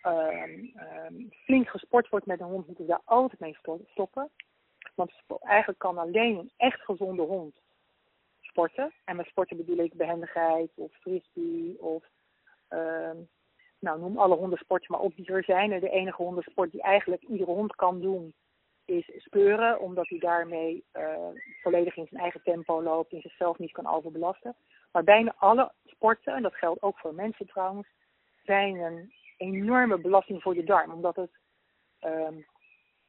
flink gesport wordt met een hond, moeten we daar altijd mee stoppen. Want eigenlijk kan alleen een echt gezonde hond sporten. En met sporten bedoel ik behendigheid of frisbee of nou, noem alle hondensporten maar op die er. De enige hondensport die eigenlijk iedere hond kan doen, is speuren, omdat hij daarmee uh, volledig in zijn eigen tempo loopt en zichzelf niet kan overbelasten. Maar bijna alle sporten, en dat geldt ook voor mensen trouwens, zijn een enorme belasting voor de darm, omdat het, um,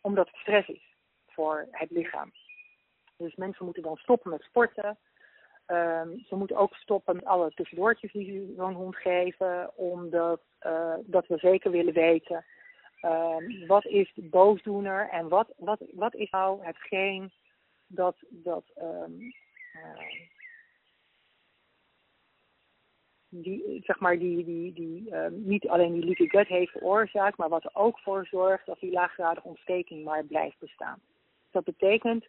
omdat het stress is voor het lichaam. Dus mensen moeten dan stoppen met sporten. Um, ze moeten ook stoppen met alle tussendoortjes die ze zo'n hond geven, omdat uh, dat we zeker willen weten uh, wat is de boosdoener en wat, wat, wat is nou hetgeen dat, dat um, die, zeg maar die, die, die niet alleen die leaky gut heeft veroorzaakt, maar wat er ook voor zorgt dat die laaggradige ontsteking maar blijft bestaan. Dat betekent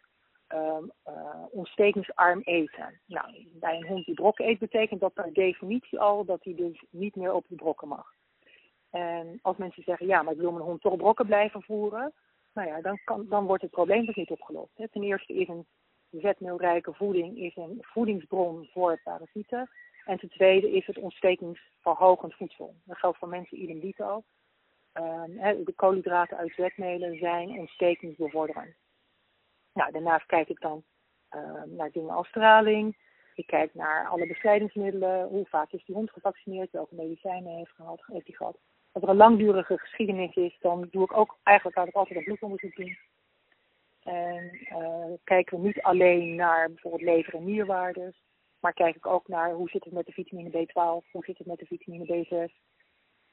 um, uh, ontstekingsarm eten. Nou, bij een hond die brokken eet betekent dat per definitie al dat hij dus niet meer op de brokken mag. En als mensen zeggen, ja, maar ik wil mijn hond toch brokken blijven voeren, nou ja, dan, kan, dan wordt het probleem dus niet opgelost. Ten eerste is een vetmeelrijke voeding is een voedingsbron voor parasieten. En ten tweede is het ontstekingsverhogend voedsel. Dat geldt voor mensen idem dito. Um, de koolhydraten uit zetmelen zijn ontstekingsbevorderend. Nou, daarnaast kijk ik dan uh, naar dingen als straling. Ik kijk naar alle bestrijdingsmiddelen. Hoe vaak is die hond gevaccineerd? Welke medicijnen heeft, gehad, heeft hij gehad? Als er een langdurige geschiedenis is, dan doe ik ook eigenlijk altijd een bloedonderzoek doen. En uh, kijken we niet alleen naar bijvoorbeeld lever- en nierwaardes, maar kijk ik ook naar hoe zit het met de vitamine B12, hoe zit het met de vitamine B6,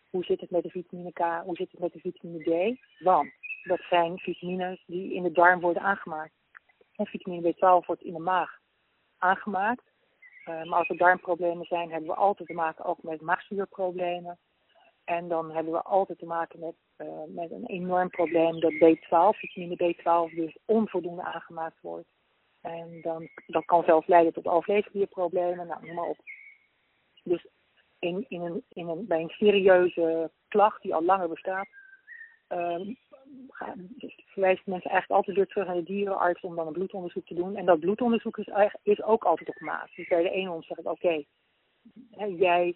hoe zit het met de vitamine K, hoe zit het met de vitamine D. Want dat zijn vitamines die in de darm worden aangemaakt. En vitamine B12 wordt in de maag aangemaakt. Uh, maar als er darmproblemen zijn, hebben we altijd te maken ook met maagzuurproblemen. En dan hebben we altijd te maken met, uh, met een enorm probleem dat B12, vitamine B12, dus onvoldoende aangemaakt wordt. En dan, dat kan zelfs leiden tot overlevingsproblemen, nou noem maar op. Dus in, in een, in een, bij een serieuze klacht die al langer bestaat, dus verwijst mensen eigenlijk altijd weer terug naar de dierenarts om dan een bloedonderzoek te doen. En dat bloedonderzoek is, is ook altijd op maat. Dus bij de ene hond zegt oké, okay, jij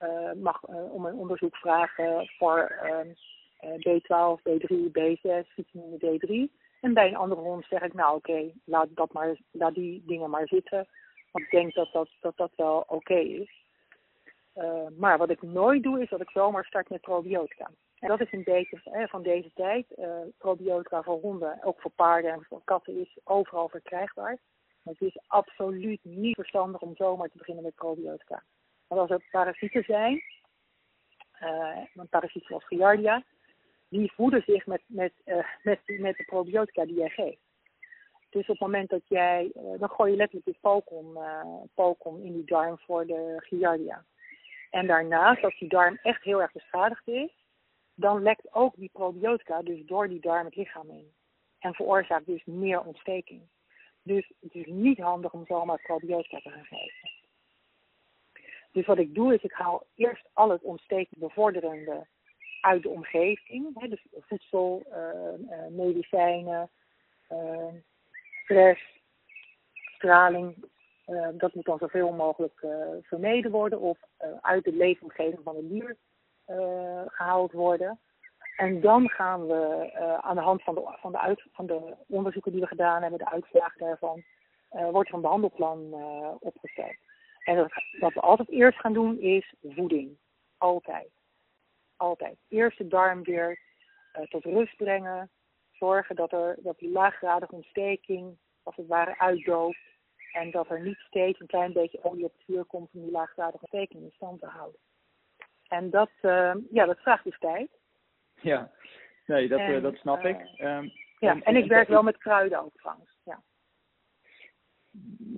uh, mag uh, om een onderzoek vragen voor uh, B12, B3, B6, vitamine D3. En bij een andere hond zeg ik, nou oké, laat, dat maar, laat die dingen maar zitten. Want ik denk dat dat, dat, dat wel oké is. Uh, maar wat ik nooit doe, is dat ik zomaar start met probiotica. En dat is een beetje van deze tijd. Uh, probiotica voor honden, ook voor paarden en voor katten, is overal verkrijgbaar. Maar het is absoluut niet verstandig om zomaar te beginnen met probiotica. Want als er parasieten zijn, een parasiet zoals Giardia, die voeden zich met, met, uh, met, met de probiotica die jij geeft. Dus op het moment dat jij, dan gooi je letterlijk de pokon, pokon in die darm voor de Giardia. En daarnaast, als die darm echt heel erg beschadigd is, dan lekt ook die probiotica dus door die darm het lichaam in. En veroorzaakt dus meer ontsteking. Dus het is niet handig om zomaar probiotica te gaan geven. Dus wat ik doe is, ik haal eerst al het ontstekingsbevorderende uit de omgeving. Hè, dus voedsel, uh, uh, medicijnen, uh, stress, straling. dat moet dan zoveel mogelijk vermeden worden of uit de leefomgeving van het dier gehaald worden. En dan gaan we aan de hand van de, van, de uit, van de onderzoeken die we gedaan hebben, de uitslagen daarvan, wordt er een behandelplan opgesteld. En wat we altijd eerst gaan doen is voeding. Altijd. Altijd. Eerst de darm weer tot rust brengen. Zorgen dat, er, dat die laaggradige ontsteking als het ware uitdooft. En dat er niet steeds een klein beetje olie op het vuur komt om die laaggradige ontsteking in stand te houden. En dat, uh, ja, dat vraagt dus tijd. Ja, nee, dat, en, uh, dat snap ik. Um, ja, en, en ik werk wel met kruiden ook trouwens. Ja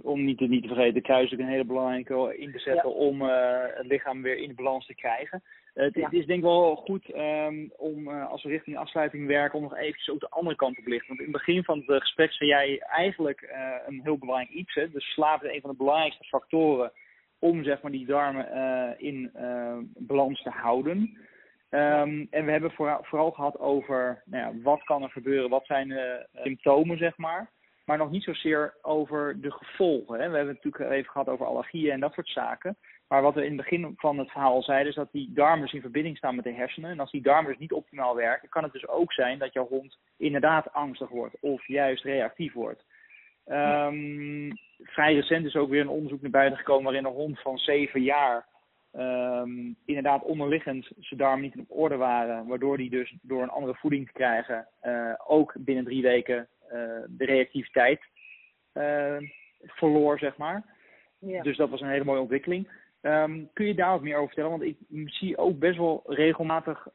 om niet te, niet te vergeten, de kruis is een hele belangrijke in te zetten om het lichaam weer in de balans te krijgen. Het, ja. het, is denk ik wel goed um, om, uh, als we richting afsluiting werken, om nog eventjes ook de andere kant op te lichten. Want in het begin van het gesprek zei jij eigenlijk een heel belangrijk iets. Hè? Dus slaap is een van de belangrijkste factoren om zeg maar, die darmen in balans te houden. Um, en we hebben vooral, gehad over nou ja, wat kan er gebeuren, wat zijn de symptomen, zeg maar. Maar nog niet zozeer over de gevolgen. Hè. We hebben het natuurlijk even gehad over allergieën en dat soort zaken. Maar wat we in het begin van het verhaal zeiden, is dat die darmen dus in verbinding staan met de hersenen. En als die darmen dus niet optimaal werken, kan het dus ook zijn dat jouw hond inderdaad angstig wordt of juist reactief wordt. Um, vrij recent is ook weer een onderzoek naar buiten gekomen waarin een hond van 7 jaar um, inderdaad onderliggend zijn darmen niet in orde waren, waardoor die dus door een andere voeding te krijgen uh, ook binnen drie weken uh, de reactiviteit uh, verloor, zeg maar. Ja. Dus dat was een hele mooie ontwikkeling. Um, kun je daar wat meer over vertellen? Want ik zie ook best wel regelmatig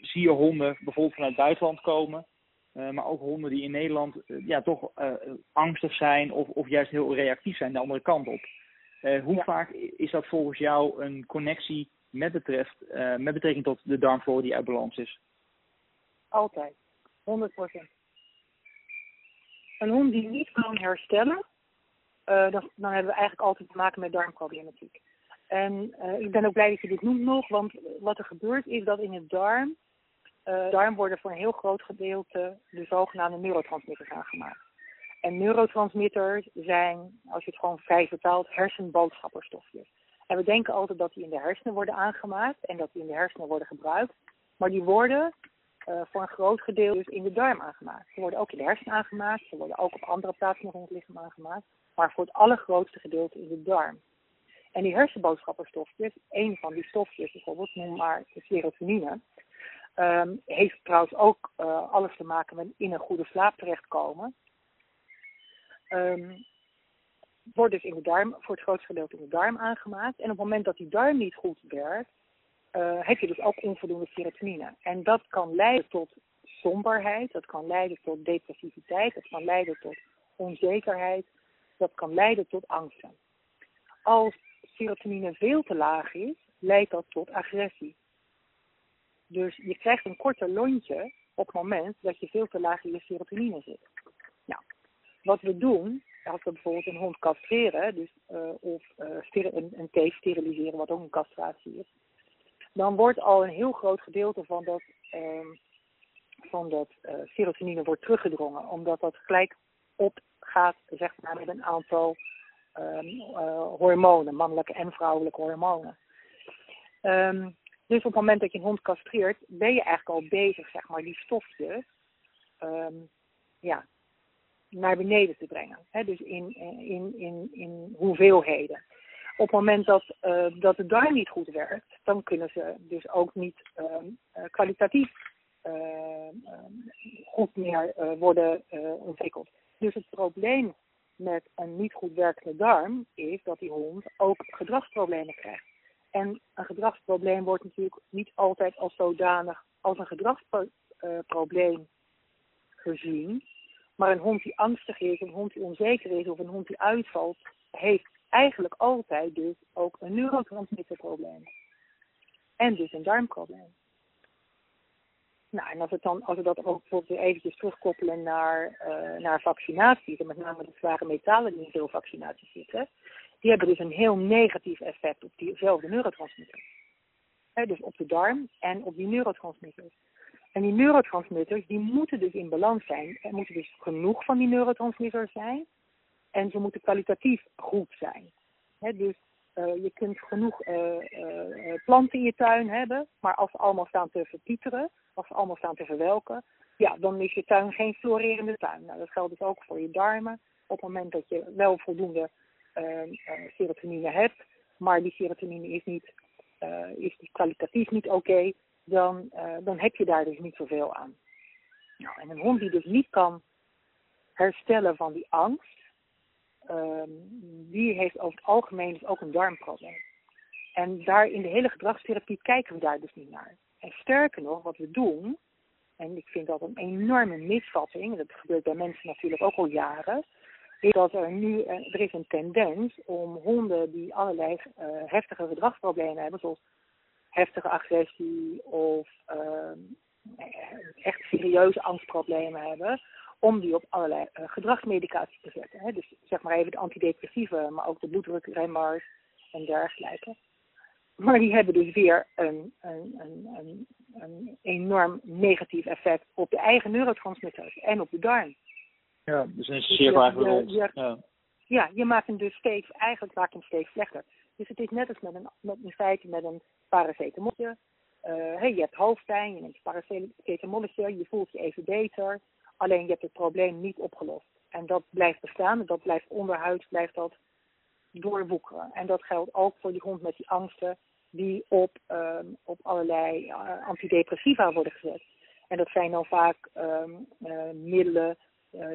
zie je honden bijvoorbeeld vanuit het buitenland komen. Uh, maar ook honden die in Nederland uh, ja, toch uh, angstig zijn of, of juist heel reactief zijn de andere kant op. hoe ja. vaak is dat volgens jou een connectie met, betreft, met betrekking tot de darmflora die uit balans is? Altijd, 100% Een hond die niet kan herstellen, dan, dan hebben we eigenlijk altijd te maken met darmproblematiek. En ik ben ook blij dat je dit noemt nog, want wat er gebeurt is dat in het darm, uh, darm worden voor een heel groot gedeelte de zogenaamde neurotransmitters aangemaakt. En neurotransmitters zijn, als je het gewoon vrij vertaalt, hersenboodschapperstofjes. En we denken altijd dat die in de hersenen worden aangemaakt en dat die in de hersenen worden gebruikt. Maar die worden uh, voor een groot gedeelte dus in de darm aangemaakt. Ze worden ook in de hersenen aangemaakt, ze worden ook op andere plaatsen in het lichaam aangemaakt. Maar voor het allergrootste gedeelte in de darm. En die hersenboodschapperstofjes, een van die stofjes bijvoorbeeld, noem maar de serotonine, um, heeft trouwens ook uh, alles te maken met in een goede slaap terechtkomen. Um, wordt dus in de darm, voor het grootste gedeelte in de darm aangemaakt. En op het moment dat die darm niet goed werkt, uh, heb je dus ook onvoldoende serotonine. En dat kan leiden tot somberheid, dat kan leiden tot depressiviteit, dat kan leiden tot onzekerheid, dat kan leiden tot angsten. Als serotonine veel te laag is, leidt dat tot agressie. Dus je krijgt een korter lontje op het moment dat je veel te laag in je serotonine zit. Nou, wat we doen, als we bijvoorbeeld een hond castreren, dus, uh, of uh, een, een steriliseren, wat ook een castratie is, dan wordt al een heel groot gedeelte van dat, uh, van dat uh, serotonine wordt teruggedrongen, omdat dat gelijk opgaat zeg maar, met een aantal uh, hormonen, mannelijke en vrouwelijke hormonen. Um, dus op het moment dat je een hond castreert, ben je eigenlijk al bezig, zeg maar, die stofjes um, ja, naar beneden te brengen. Hè? Dus in, in, in, in hoeveelheden. Op het moment dat, uh, dat de darm niet goed werkt, dan kunnen ze dus ook niet um, uh, kwalitatief uh, goed meer worden ontwikkeld. Dus het probleem met een niet goed werkende darm is dat die hond ook gedragsproblemen krijgt. En een gedragsprobleem wordt natuurlijk niet altijd als zodanig als een gedragsprobleem gezien. Maar een hond die angstig is, een hond die onzeker is of een hond die uitvalt, heeft eigenlijk altijd dus ook een neurotransmitterprobleem. En dus een darmprobleem. Nou, en als, het dan, als we dat ook bijvoorbeeld weer eventjes terugkoppelen naar, uh, naar vaccinaties, en met name de zware metalen die in veel vaccinaties zitten, die hebben dus een heel negatief effect op diezelfde neurotransmitters. Dus op de darm en op die neurotransmitters. En die neurotransmitters, die moeten dus in balans zijn. Er moeten dus genoeg van die neurotransmitters zijn. En ze moeten kwalitatief goed zijn. Dus uh, je kunt genoeg uh, uh, planten in je tuin hebben, maar als ze allemaal staan te verpieteren, als ze allemaal staan te verwelken, ja, dan is je tuin geen florerende tuin. Nou, dat geldt dus ook voor je darmen. Op het moment dat je wel voldoende serotonine hebt, maar die serotonine is, niet, is kwalitatief niet oké, dan, dan heb je daar dus niet zoveel aan. Nou, en een hond die dus niet kan herstellen van die angst, um, die heeft over het algemeen dus ook een darmprobleem. En daar in de hele gedragstherapie kijken we daar dus niet naar. En sterker nog, wat we doen, en ik vind dat een enorme misvatting, dat gebeurt bij mensen natuurlijk ook al jaren, is dat er nu, er is een tendens om honden die allerlei uh, heftige gedragsproblemen hebben, zoals heftige agressie of uh, echt serieuze angstproblemen hebben, om die op allerlei uh, gedragsmedicatie te zetten. Hè. Dus zeg maar even de antidepressieve, maar ook de bloeddrukremmers en dergelijke. Maar die hebben dus weer een, een, een, een enorm negatief effect op de eigen neurotransmitters en op de darm. Ja, dus een cirkel eigenlijk rond. Ja. ja, je maakt hem dus steeds, eigenlijk maakt hem steeds slechter. Dus het is net als met een, met, in feite met een paracetamolje. Uh, hey, je hebt hoofdpijn, je neemt paracetamolletje, je voelt je even beter. Alleen je hebt het probleem niet opgelost. En dat blijft bestaan, dat blijft onderhuid, blijft dat doorwoekeren. En dat geldt ook voor die hond met die angsten die op, um, op allerlei uh, antidepressiva worden gezet. En dat zijn dan vaak um, uh, middelen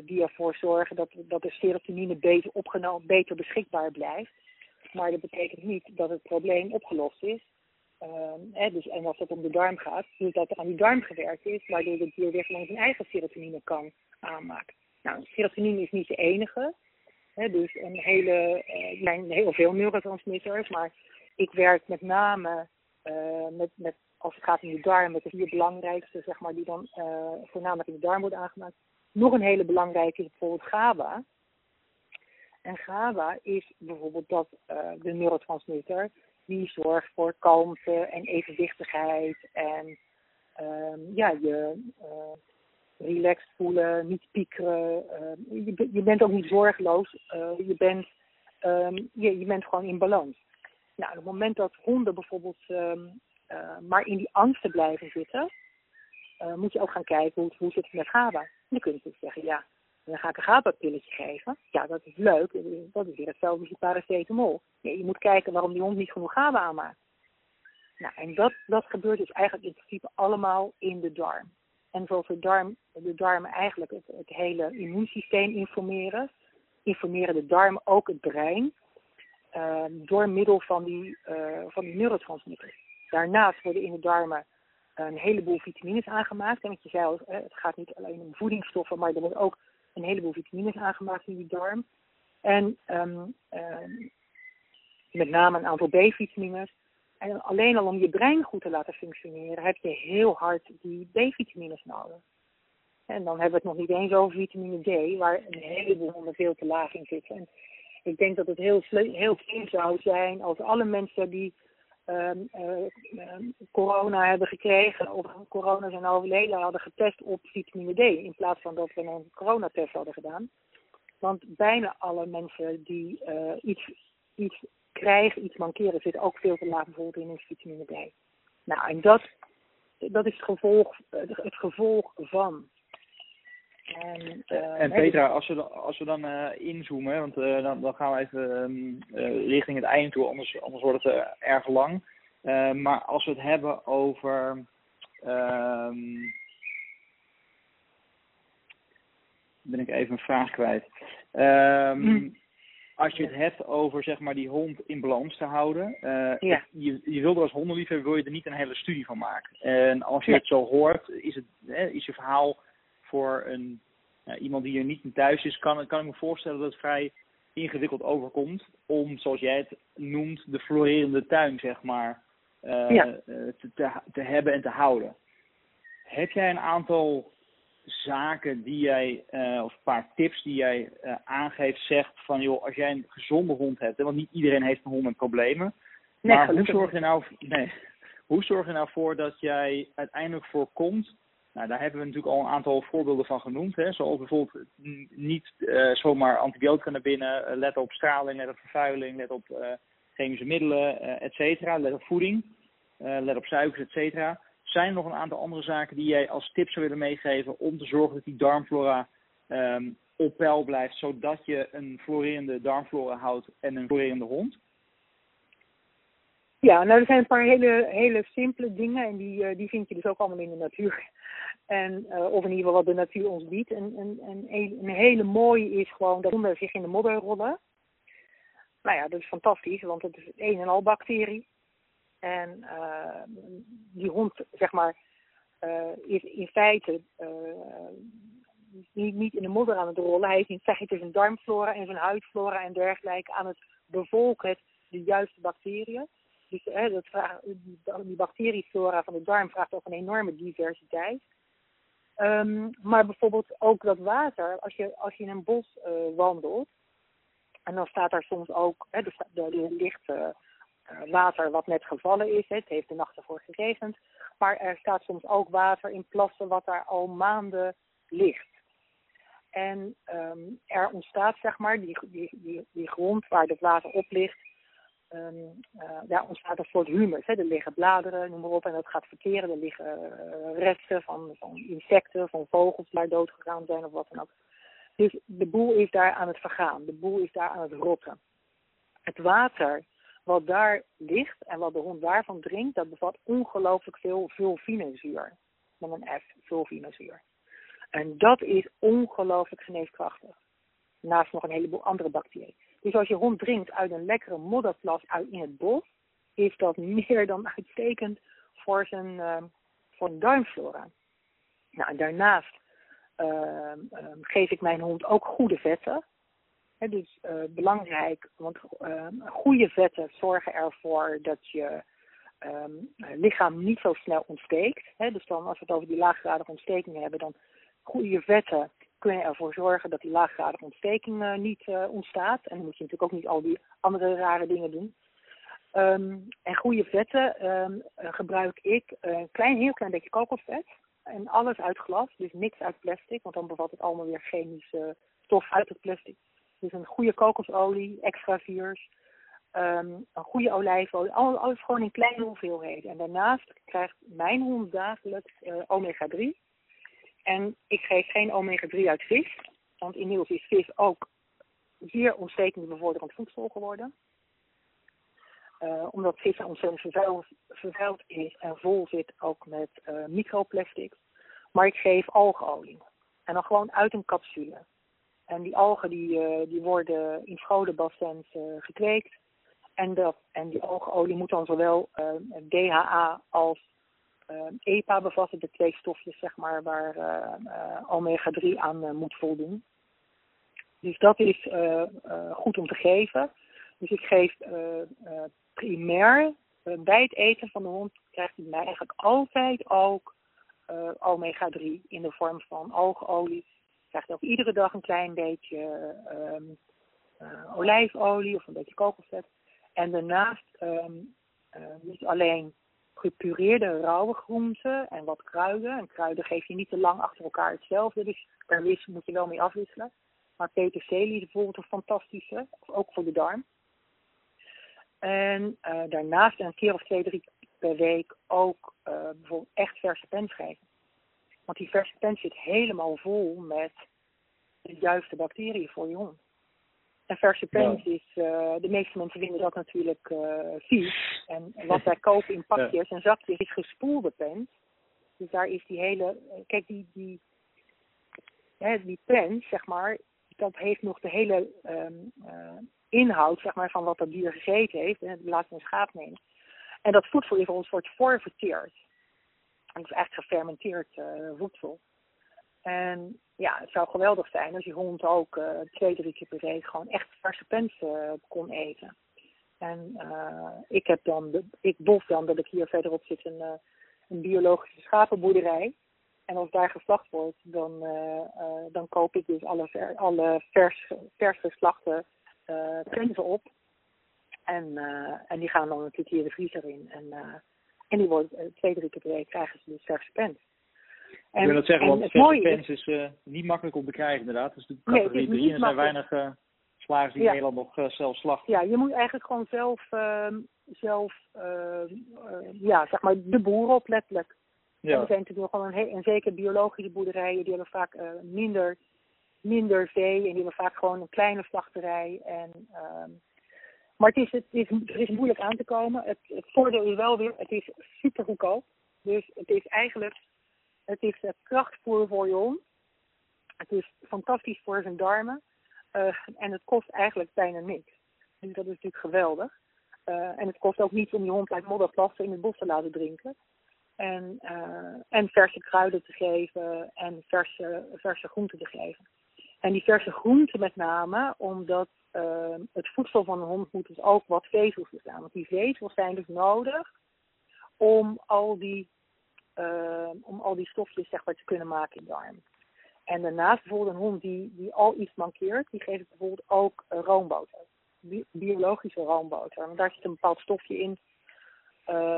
die ervoor zorgen dat, dat de serotonine beter opgenomen, beter beschikbaar blijft. Maar dat betekent niet dat het probleem opgelost is. Um, hè, dus, en als het om de darm gaat, dus dat er aan die darm gewerkt is, waardoor het dier weer gewoon zijn eigen serotonine kan aanmaken. Nou, serotonine is niet de enige. Hè, dus een hele, uh, zijn heel veel neurotransmitters, maar ik werk met name uh, met, met, als het gaat om de darm, met de vier belangrijkste, zeg maar, die dan voornamelijk in de darm worden aangemaakt. Nog een hele belangrijke is bijvoorbeeld GABA. En GABA is bijvoorbeeld dat uh, de neurotransmitter die zorgt voor kalmte en evenwichtigheid en um, ja, je relaxed voelen, niet piekeren. Uh, je, je, bent ook niet zorgeloos. Uh, je, bent, um, je, je, bent gewoon in balans. Nou, op het moment dat honden bijvoorbeeld uh, maar in die angsten blijven zitten, moet je ook gaan kijken hoe, hoe zit het met GABA. Je natuurlijk zeggen, ja, dan ga ik een GABA-pilletje geven. Ja, dat is leuk. Dat is weer hetzelfde als die paracetamol. Je moet kijken waarom die hond niet genoeg GABA aanmaakt. Nou, en dat, dat gebeurt dus eigenlijk in principe allemaal in de darm. En zoals de, darm, de darmen eigenlijk het, hele immuunsysteem informeren, informeren de darmen ook het brein uh, door middel van die, uh, van die neurotransmitters. Daarnaast worden in de darmen een heleboel vitamines aangemaakt. En wat je zei al, het gaat niet alleen om voedingsstoffen, maar er wordt ook een heleboel vitamines aangemaakt in die darm. En um, um, met name een aantal B-vitamines. En alleen al om je brein goed te laten functioneren, heb je heel hard die B-vitamines nodig. En dan hebben we het nog niet eens over vitamine D, waar een heleboel honden veel te laag in zitten. En ik denk dat het heel, heel slim zou zijn als alle mensen die um, corona hebben gekregen of corona zijn overleden hadden getest op vitamine D. In plaats van dat we een coronatest hadden gedaan. Want bijna alle mensen die uh, iets, iets krijgen, iets mankeren, zit ook veel te laag bijvoorbeeld in een vitamine D. Nou, en dat, dat is het gevolg, het gevolg van. En, uh, en Petra, als we, als we dan uh, inzoomen, want uh, dan, dan, gaan we even um, richting het einde toe, anders, anders wordt het erg lang. maar als we het hebben over. Um, ben ik even een vraag kwijt. Um, hm als je het hebt over zeg maar die hond in balans te houden. Ja. je, je wil er als hondenliefhebber wil je er niet een hele studie van maken. En als je het zo hoort, is, het, hè, is je verhaal voor een, iemand die er niet in thuis is, kan, kan ik me voorstellen dat het vrij ingewikkeld overkomt om, zoals jij het noemt, de florerende tuin zeg maar uh, ja. te, te, te hebben en te houden. Heb jij een aantal zaken die jij, uh, of een paar tips die jij uh, aangeeft, zegt van joh, als jij een gezonde hond hebt, hè, want niet iedereen heeft een hond met problemen. Nee, maar hoe zorg, je nou, nee, hoe zorg je nou voor dat jij uiteindelijk voorkomt, nou daar hebben we natuurlijk al een aantal voorbeelden van genoemd, hè, zoals bijvoorbeeld niet uh, zomaar antibiotica naar binnen, let op straling, let op vervuiling, let op chemische middelen, et cetera, let op voeding, let op suikers, et cetera zijn er nog een aantal andere zaken die jij als tip zou willen meegeven om te zorgen dat die darmflora um, op peil blijft, zodat je een florerende darmflora houdt en een florerende hond? Ja, nou er zijn een paar hele, hele simpele dingen en die, die vind je dus ook allemaal in de natuur. En, uh, of in ieder geval wat de natuur ons biedt. En, en, en een hele mooie is gewoon dat honden zich in de modder rollen. Nou ja, dat is fantastisch, want het is een en al bacterie. En uh, die hond, zeg maar, uh, is in feite niet, niet in de modder aan het rollen. Hij is in feite zijn darmflora en zijn huidflora en dergelijke aan het bevolken de juiste bacteriën. Dus hè, dat vraag, die, die bacterieflora van de darm vraagt ook een enorme diversiteit. Um, maar bijvoorbeeld ook dat water, als je, als je in een bos uh, wandelt, en dan staat daar soms ook, hè, er, er ligt uh, water wat net gevallen is. Het heeft de nacht ervoor geregend. Maar er staat soms ook water in plassen wat daar al maanden ligt. En um, er ontstaat, zeg maar, die, die, die, die grond waar het water op ligt, um, ontstaat een soort humus. Hè. Er liggen bladeren, noem maar op, en dat gaat verkeren. Er liggen uh, resten van, insecten, van vogels die daar dood gegaan zijn of wat dan ook. Dus de boel is daar aan het vergaan, de boel is daar aan het rotten. Het water wat daar ligt en wat de hond daarvan drinkt, dat bevat ongelooflijk veel vulvinezuur. Met een F, vulvinezuur. En dat is ongelooflijk geneeskrachtig. Naast nog een heleboel andere bacteriën. Dus als je hond drinkt uit een lekkere modderplas uit in het bos, is dat meer dan uitstekend voor zijn, uh, voor zijn darmflora. Nou, daarnaast uh, geef ik mijn hond ook goede vetten. He, dus uh, belangrijk, want goede vetten zorgen ervoor dat je lichaam niet zo snel ontsteekt. Dus dan als we het over die laaggradige ontstekingen hebben, dan goede vetten kunnen ervoor zorgen dat die laaggradige ontsteking uh, niet uh, ontstaat. En dan moet je natuurlijk ook niet al die andere rare dingen doen. Um, en goede vetten um, gebruik ik een klein, heel klein beetje kokosvet. En alles uit glas, dus niks uit plastic, want dan bevat het allemaal weer chemische stof uit het plastic. Dus een goede kokosolie, extra viers, um, een goede olijfolie, alles gewoon in kleine hoeveelheden. En daarnaast krijgt mijn hond dagelijks uh, omega-3. En ik geef geen omega-3 uit vis, want inmiddels is vis ook zeer ontstekingsbevorderend voedsel geworden. Uh, omdat vis ontzettend vervuild, vervuild, is en vol zit ook met uh, microplastics. Maar ik geef algeolie. En dan gewoon uit een capsule. En die algen die, uh, die worden in scholenbassins gekweekt. En, dat, en die algeolie moet dan zowel DHA als EPA bevatten, de twee stofjes zeg maar, waar omega-3 aan moet voldoen. Dus dat is goed om te geven. Dus ik geef primair bij het eten van de hond krijgt hij mij eigenlijk altijd ook uh, omega-3 in de vorm van algeolie. Krijgt ook iedere dag een klein beetje uh, olijfolie of een beetje kokosvet. En daarnaast um, uh, niet alleen gepureerde rauwe groenten en wat kruiden. En kruiden geef je niet te lang achter elkaar hetzelfde, dus daar moet je wel mee afwisselen. Maar peterselie is bijvoorbeeld een fantastische, ook voor de darm. En uh, daarnaast een keer of twee, drie per week ook uh, bijvoorbeeld echt verse pens geven. Want die verse pens zit helemaal vol met de juiste bacteriën voor je hond. En verse pens ja. is, uh, de meeste mensen vinden dat natuurlijk vies. En wat wij kopen in pakjes en zakjes is gespoelde pens. Dus daar is die hele, kijk die, die, hè, die pens, zeg maar, dat heeft nog de hele um, inhoud zeg maar, van wat dat dier gegeten heeft. En we een schaap nemen. En dat voedsel is ons wordt voorverteerd. En dat is echt gefermenteerd uh, voedsel. En ja, het zou geweldig zijn als je hond ook uh, twee, drie keer per week gewoon echt verse pens kon eten. En ik heb dan, de, ik bof dan dat ik hier verderop zit een, een biologische schapenboerderij. En als daar geslacht wordt, dan, dan koop ik dus alle, ver, alle vers, vers geslachte uh, printen op. En, uh, en die gaan dan natuurlijk hier de vriezer in. En, uh, en die worden twee, drie keer per week krijgen ze dus verse pens. En, ik wil dat zeggen, want verse pens is uh, niet makkelijk om te krijgen inderdaad. Is natuurlijk categorie nee, 3 en er zijn weinig uh, slagers die ja. in Nederland nog uh, zelf slachten. Ja, je moet eigenlijk gewoon zelf, uh, zelf ja, zeg maar de boeren op letterlijk. Ja. En er zijn natuurlijk wel een, en zeker biologische boerderijen, die hebben vaak minder minder vee en die hebben vaak gewoon een kleine slachterij. En, um, maar het is, het, is, het is moeilijk aan te komen. Het, het voordeel is wel weer, het is super goedkoop. Dus het is eigenlijk, het is krachtvoer voor je hond. Het is fantastisch voor zijn darmen. Uh, en het kost eigenlijk bijna niks. Dus dat is natuurlijk geweldig. Uh, en het kost ook niet om je hond uit modderplassen in het bos te laten drinken. En, uh, en verse kruiden te geven en verse, verse groenten te geven. En die verse groenten met name, omdat uh, het voedsel van een hond moet dus ook wat vezels bestaan. Want die vezels zijn dus nodig om al die, om al die stofjes zeg maar, te kunnen maken in de darm. En daarnaast bijvoorbeeld een hond die, die al iets mankeert, die geeft bijvoorbeeld ook roomboter. biologische roomboter. Want daar zit een bepaald stofje in,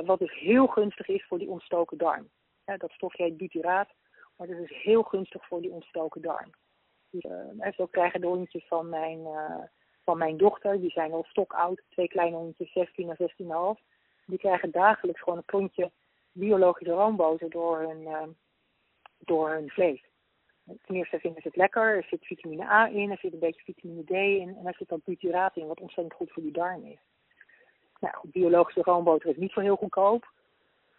wat dus heel gunstig is voor die ontstoken darm. dat stofje heet butyraat, maar dat is heel gunstig voor die ontstoken darm. Dus, uh, zo krijgen de hondjes van mijn, van mijn dochter, die zijn al stokoud, twee kleine hondjes, 16 en 16,5. Die krijgen dagelijks gewoon een klontje biologische roomboter door hun, door hun vlees. Ten eerste vinden ze het lekker, er zit vitamine A in, er zit een beetje vitamine D in en er zit dan butyraat in, wat ontzettend goed voor die darm is. Nou, biologische roomboter is niet zo heel goedkoop.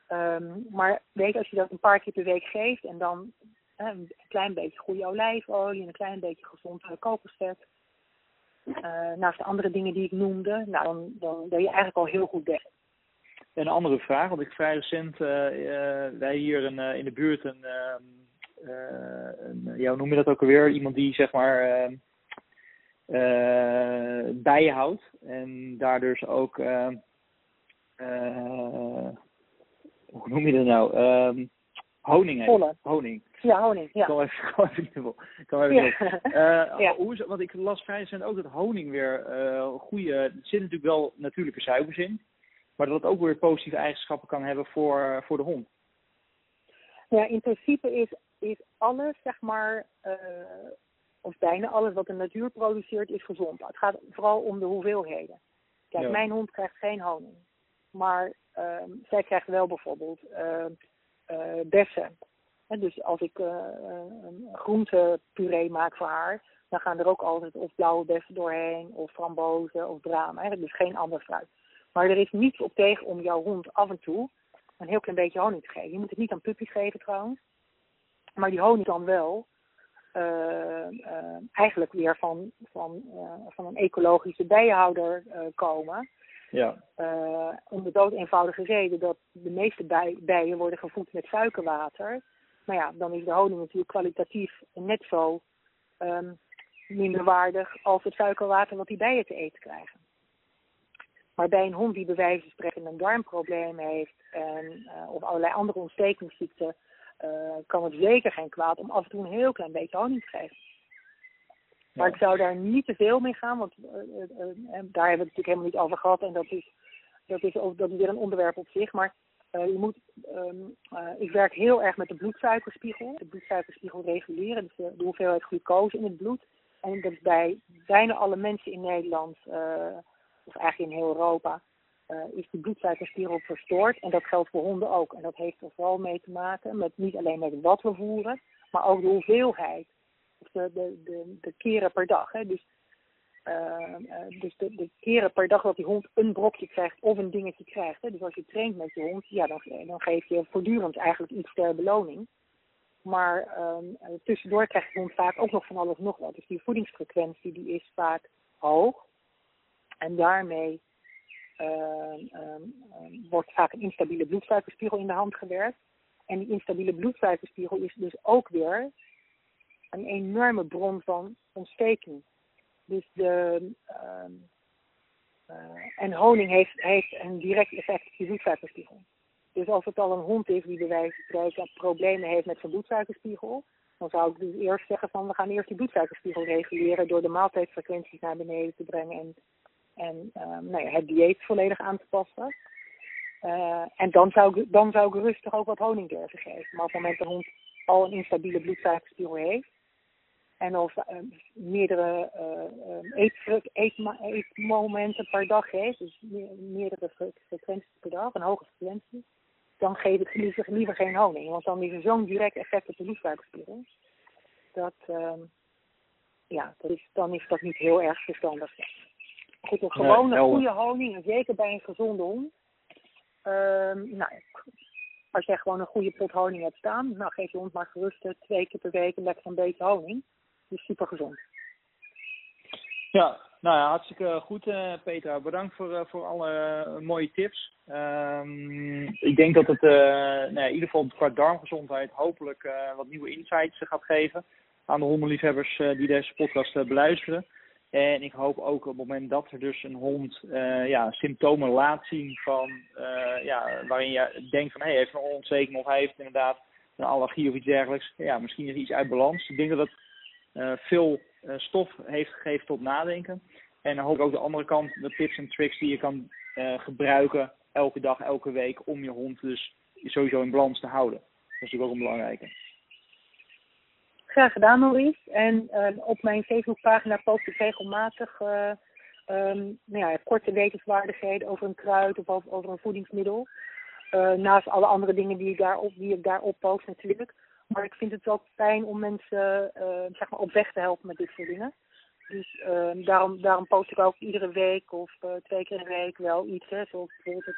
Um, maar weet als je dat een paar keer per week geeft en dan een klein beetje goede olijfolie en een klein beetje gezond kokosvet, uh, naast de andere dingen die ik noemde, nou, dan, dan ben je eigenlijk al heel goed weg. Een andere vraag, want ik vrij recent, uh, wij hier in, de buurt een ehm, een, ja, hoe noem je dat ook alweer? Iemand die zeg maar uh, bijen houdt en daar dus ook, hoe noem je dat nou? Um, honing heeft. Honing. Ja, honing. Ja. Kom even, kom even Kom even ja. ja. Hoe is, want ik las vrij recent ook dat honing weer uh, goede. Er zitten natuurlijk wel natuurlijke suikers in, maar dat het ook weer positieve eigenschappen kan hebben voor, voor de hond. Ja, in principe is is alles, zeg maar, uh, of bijna alles wat de natuur produceert, is gezond. Het gaat vooral om de hoeveelheden. Kijk, mijn hond krijgt geen honing. Maar uh, zij krijgt wel bijvoorbeeld uh, bessen. En dus als ik een groentepuree maak voor haar, dan gaan er ook altijd of blauwe bessen doorheen, of frambozen, of bramen. Eigenlijk dus geen ander fruit. Maar er is niets op tegen om jouw hond af en toe een heel klein beetje honing te geven. Je moet het niet aan puppies geven trouwens. Maar die honing dan wel uh, uh, eigenlijk weer van, van, uh, van een ecologische bijenhouder komen. Ja. om de dood eenvoudige reden dat de meeste bij, bijen worden gevoed met suikerwater. Maar ja, dan is de honing natuurlijk kwalitatief net zo um, minder waardig als het suikerwater wat die bijen te eten krijgen. Maar bij een hond die bij wijze van spreken een darmprobleem heeft en, of allerlei andere ontstekingsziekten, uh, kan het zeker geen kwaad om af en toe een heel klein beetje honing te geven. Maar ik zou daar niet te veel mee gaan, want uh, daar hebben we het natuurlijk helemaal niet over gehad. En dat is, dat is, ook, dat is weer een onderwerp op zich. Maar je moet, um, ik werk heel erg met de bloedsuikerspiegel. De bloedsuikerspiegel reguleren, dus de, de, hoeveelheid glucose in het bloed. En dat is bij bijna alle mensen in Nederland, of eigenlijk in heel Europa, uh, is de bloedsuikerspiegel verstoord. En dat geldt voor honden ook. En dat heeft er vooral mee te maken met niet alleen met wat we voeren, maar ook de hoeveelheid. Of de, de, de, de keren per dag. Hè. Dus, uh, dus de, keren per dag dat die hond een brokje krijgt of een dingetje krijgt. Hè. Dus als je traint met je hond, ja, dan, dan geef je voortdurend eigenlijk iets ter beloning. Maar um, tussendoor krijgt de hond vaak ook nog van alles nog wat. Dus die voedingsfrequentie die is vaak hoog. En daarmee uh, wordt vaak een instabiele bloedsuikerspiegel in de hand gewerkt. En die instabiele bloedsuikerspiegel is dus ook weer een enorme bron van ontsteking. Dus de, uh, en honing heeft, heeft een direct effect op je bloedsuikerspiegel. Dus als het al een hond is die bij wijze van spreken problemen heeft met zijn bloedsuikerspiegel, dan zou ik dus eerst zeggen van we gaan eerst die bloedsuikerspiegel reguleren door de maaltijdfrequenties naar beneden te brengen en en um, nou het dieet volledig aan te passen. Uh, en dan zou, ik, dan zou ik rustig ook wat honing geven. Maar op het moment dat de hond al een instabiele bloedsuikerspiegel heeft. En of uh, meerdere uh, eet, eet, eetmomenten per dag heeft. Dus meerdere frequenties per dag, een hoge frequentie. Dan geef ik liever, liever geen honing. Want dan is er zo'n direct effect op de bloedsuikerspiegel. Dat, ehm, ja, dat is, dan is dat niet heel erg verstandig. Goed, een gewone goede honing, en zeker bij een gezonde hond. Um, nou, als jij gewoon een goede pot honing hebt staan, nou geef je hond maar gerust twee keer per week een lekker een beetje honing. Die is super gezond. Ja, nou ja, hartstikke goed uh, Petra. Bedankt voor, uh, voor alle uh, mooie tips. Um, ik denk dat het nou ja, in ieder geval qua darmgezondheid hopelijk wat nieuwe insights gaat geven aan de hondenliefhebbers die deze podcast beluisteren. En ik hoop ook op het moment dat er dus een hond uh, ja, symptomen laat zien van, uh, ja, waarin je denkt van hé, heeft een ontsteking of hij heeft inderdaad een allergie of iets dergelijks. Ja, misschien is iets uit balans. Ik denk dat het uh, veel stof heeft gegeven tot nadenken. En dan hoop ik ook de andere kant, de tips en tricks die je kan gebruiken elke dag, elke week, om je hond dus sowieso in balans te houden. Dat is natuurlijk ook een belangrijke. Graag gedaan, Maurice. En op mijn Facebookpagina post ik regelmatig um, nou ja, korte wetenswaardigheden over een kruid of over, over een voedingsmiddel. Uh, naast alle andere dingen die ik daarop, die ik daarop post natuurlijk. Maar ik vind het ook fijn om mensen uh, zeg maar op weg te helpen met dit soort dingen. Dus uh, daarom, daarom post ik ook iedere week of twee keer in de week wel iets. Hè, zoals bijvoorbeeld het,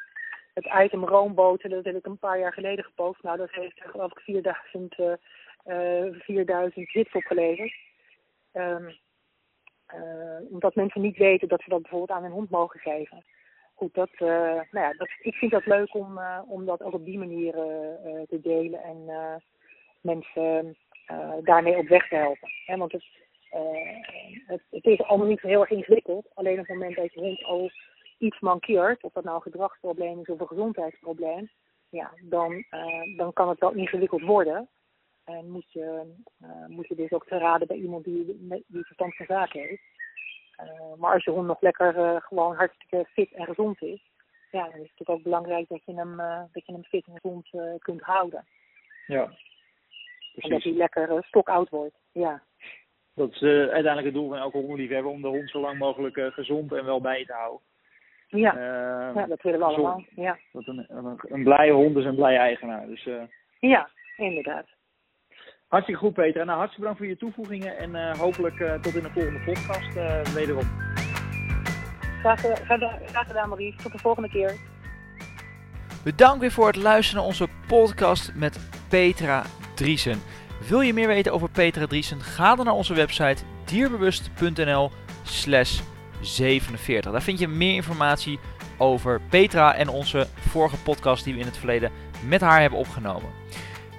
het item roomboten, dat heb ik een paar jaar geleden gepost. Nou, dat heeft geloof ik 4000, uh, 4000 hits opgeleverd. Uh, omdat mensen niet weten dat ze dat bijvoorbeeld aan hun hond mogen geven. Goed, dat, uh, nou ja, dat, ik vind dat leuk om, uh, om dat ook op die manier te delen en mensen daarmee op weg te helpen. Hè, want het, het, het, is allemaal niet zo heel erg ingewikkeld. Alleen op het moment dat je hond al iets mankeert, of dat nou een gedragsprobleem is of een gezondheidsprobleem, ja, dan, dan kan het wel ingewikkeld worden. En moet je, uh, moet je dus ook te raden bij iemand die, die verstand van zaken heeft. Uh, maar als je hond nog lekker gewoon hartstikke fit en gezond is, ja, dan is het natuurlijk ook belangrijk dat je hem, dat je hem fit en gezond kunt houden. Ja, precies. En dat hij lekker stokoud wordt, ja. Dat is uiteindelijk het doel van elke hondenliefhebber, om de hond zo lang mogelijk gezond en wel bij te houden. Ja, ja dat willen we allemaal, ja. Dat een, een, een blije hond is een blije eigenaar, dus... ja, inderdaad. Hartstikke goed, Peter. Nou, hartstikke bedankt voor je toevoegingen en uh, hopelijk uh, tot in de volgende podcast uh, wederom. Graag, graag gedaan, Maurice. Tot de volgende keer. Bedankt weer voor het luisteren naar onze podcast met Petra Driesen. Wil je meer weten over Petra Driesen? Ga dan naar onze website dierbewust.nl slash 47. Daar vind je meer informatie over Petra en onze vorige podcast die we in het verleden met haar hebben opgenomen.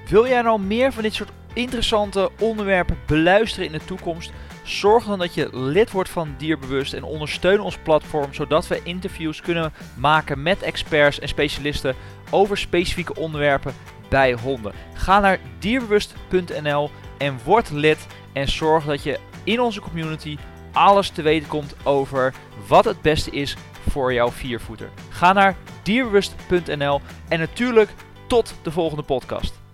Wil jij nou meer van dit soort interessante onderwerpen beluisteren in de toekomst? Zorg dan dat je lid wordt van Dierbewust en ondersteun ons platform zodat we interviews kunnen maken met experts en specialisten over specifieke onderwerpen bij honden. Ga naar dierbewust.nl en word lid en zorg dat je in onze community alles te weten komt over wat het beste is voor jouw viervoeter. Ga naar dierbewust.nl en natuurlijk tot de volgende podcast.